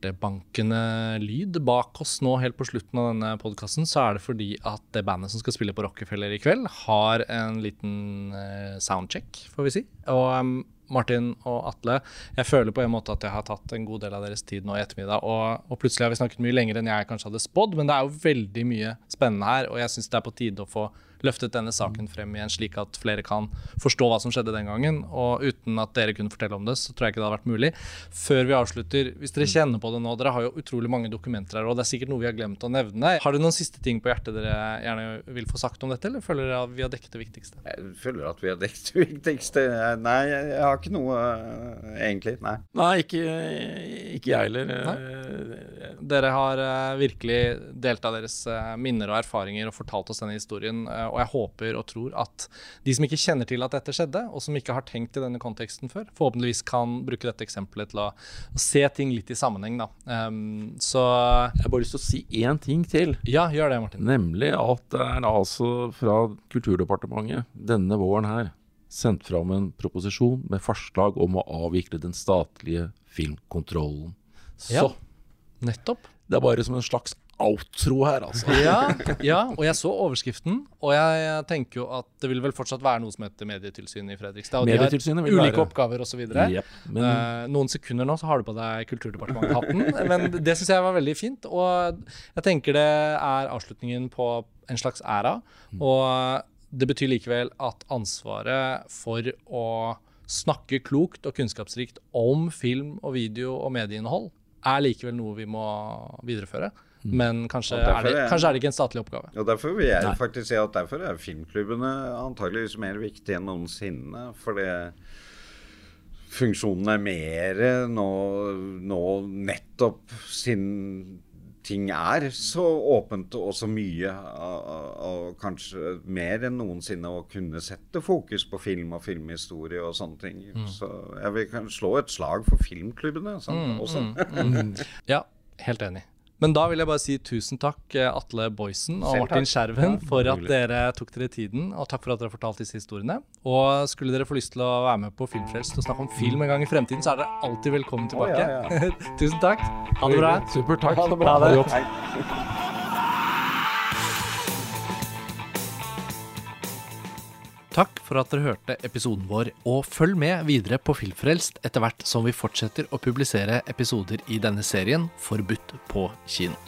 hjertebankende lyd bak oss nå helt på slutten av denne podkasten, så er det fordi at det bandet som skal spille på Rockefeller i kveld, har en liten eh, soundcheck, får vi si. Og Martin og Atle, jeg føler på en måte at jeg har tatt en god del av deres tid nå i ettermiddag. Og, og plutselig har vi snakket mye lenger enn jeg kanskje hadde spådd, men det er jo veldig mye spennende her, og jeg syns det er på tide å få løftet denne saken frem igjen, slik at flere kan forstå hva som skjedde den gangen. Og uten at dere kunne fortelle om det, så tror jeg ikke det hadde vært mulig. Før vi avslutter, hvis dere kjenner på det nå, dere har jo utrolig mange dokumenter her, og det er sikkert noe vi har glemt å nevne. Har dere noen siste ting på hjertet dere gjerne vil få sagt om dette, eller føler dere at vi har dekket det viktigste? Jeg føler at vi har dekket det viktigste. Nei, jeg, har ikke noe eh, egentlig. Nei. Nei, ikke, ikke jeg heller. Dere har eh, virkelig delt av deres eh, minner og erfaringer og fortalt oss denne historien. Og jeg håper og tror at de som ikke kjenner til at dette skjedde, og som ikke har tenkt i denne konteksten før, forhåpentligvis kan bruke dette eksempelet til å se ting litt i sammenheng. Da. Um, så Jeg har bare lyst til å si én ting til. ja, gjør det, Martin. Nemlig at det er altså fra Kulturdepartementet denne våren her sendt fram en proposisjon med forslag om å avvikle den statlige filmkontrollen. Så Ja. Nettopp. det er bare som en slags outro her, altså. Ja, ja, og jeg så overskriften, og jeg tenker jo at det vil vel fortsatt være noe som heter Medietilsynet i Fredrikstad. Og de har ulike være- oppgaver osv. Yep, men uh, noen sekunder nå så har du på deg Kulturdepartementet-hatten, men det syns jeg var veldig fint. Og jeg tenker det er avslutningen på en slags æra. Og det betyr likevel at ansvaret for å snakke klokt og kunnskapsrikt om film og video og medieinnhold er likevel noe vi må videreføre. Men kanskje er, det, er- kanskje er det ikke en statlig oppgave. Og derfor vil jeg Nei. faktisk si at derfor er filmklubbene antageligvis mer viktige enn noensinne. Fordi funksjonen er mer nå, nå nettopp siden ting er så åpent og så mye, og, kanskje mer enn noensinne å kunne sette fokus på film og filmhistorie og sånne ting. Så jeg vil slå et slag for filmklubbene sånn, også. Ja, helt enig. Men da vil jeg bare si tusen takk, eh, Atle Boysen og Martin. Skjerven, for at dere tok dere tiden, og takk for at dere fortalte disse historiene. Og skulle dere få lyst til å være med på Filmfrelst og snakke om film en gang i fremtiden, så er dere alltid velkommen tilbake. ja, tusen takk. Ha det bra. Supert. Takk. Ha det bra. Ha det Takk for at dere hørte episoden vår, og følg med videre på Filmfrelst etter hvert som vi fortsetter å publisere episoder i denne serien Forbudt på kino.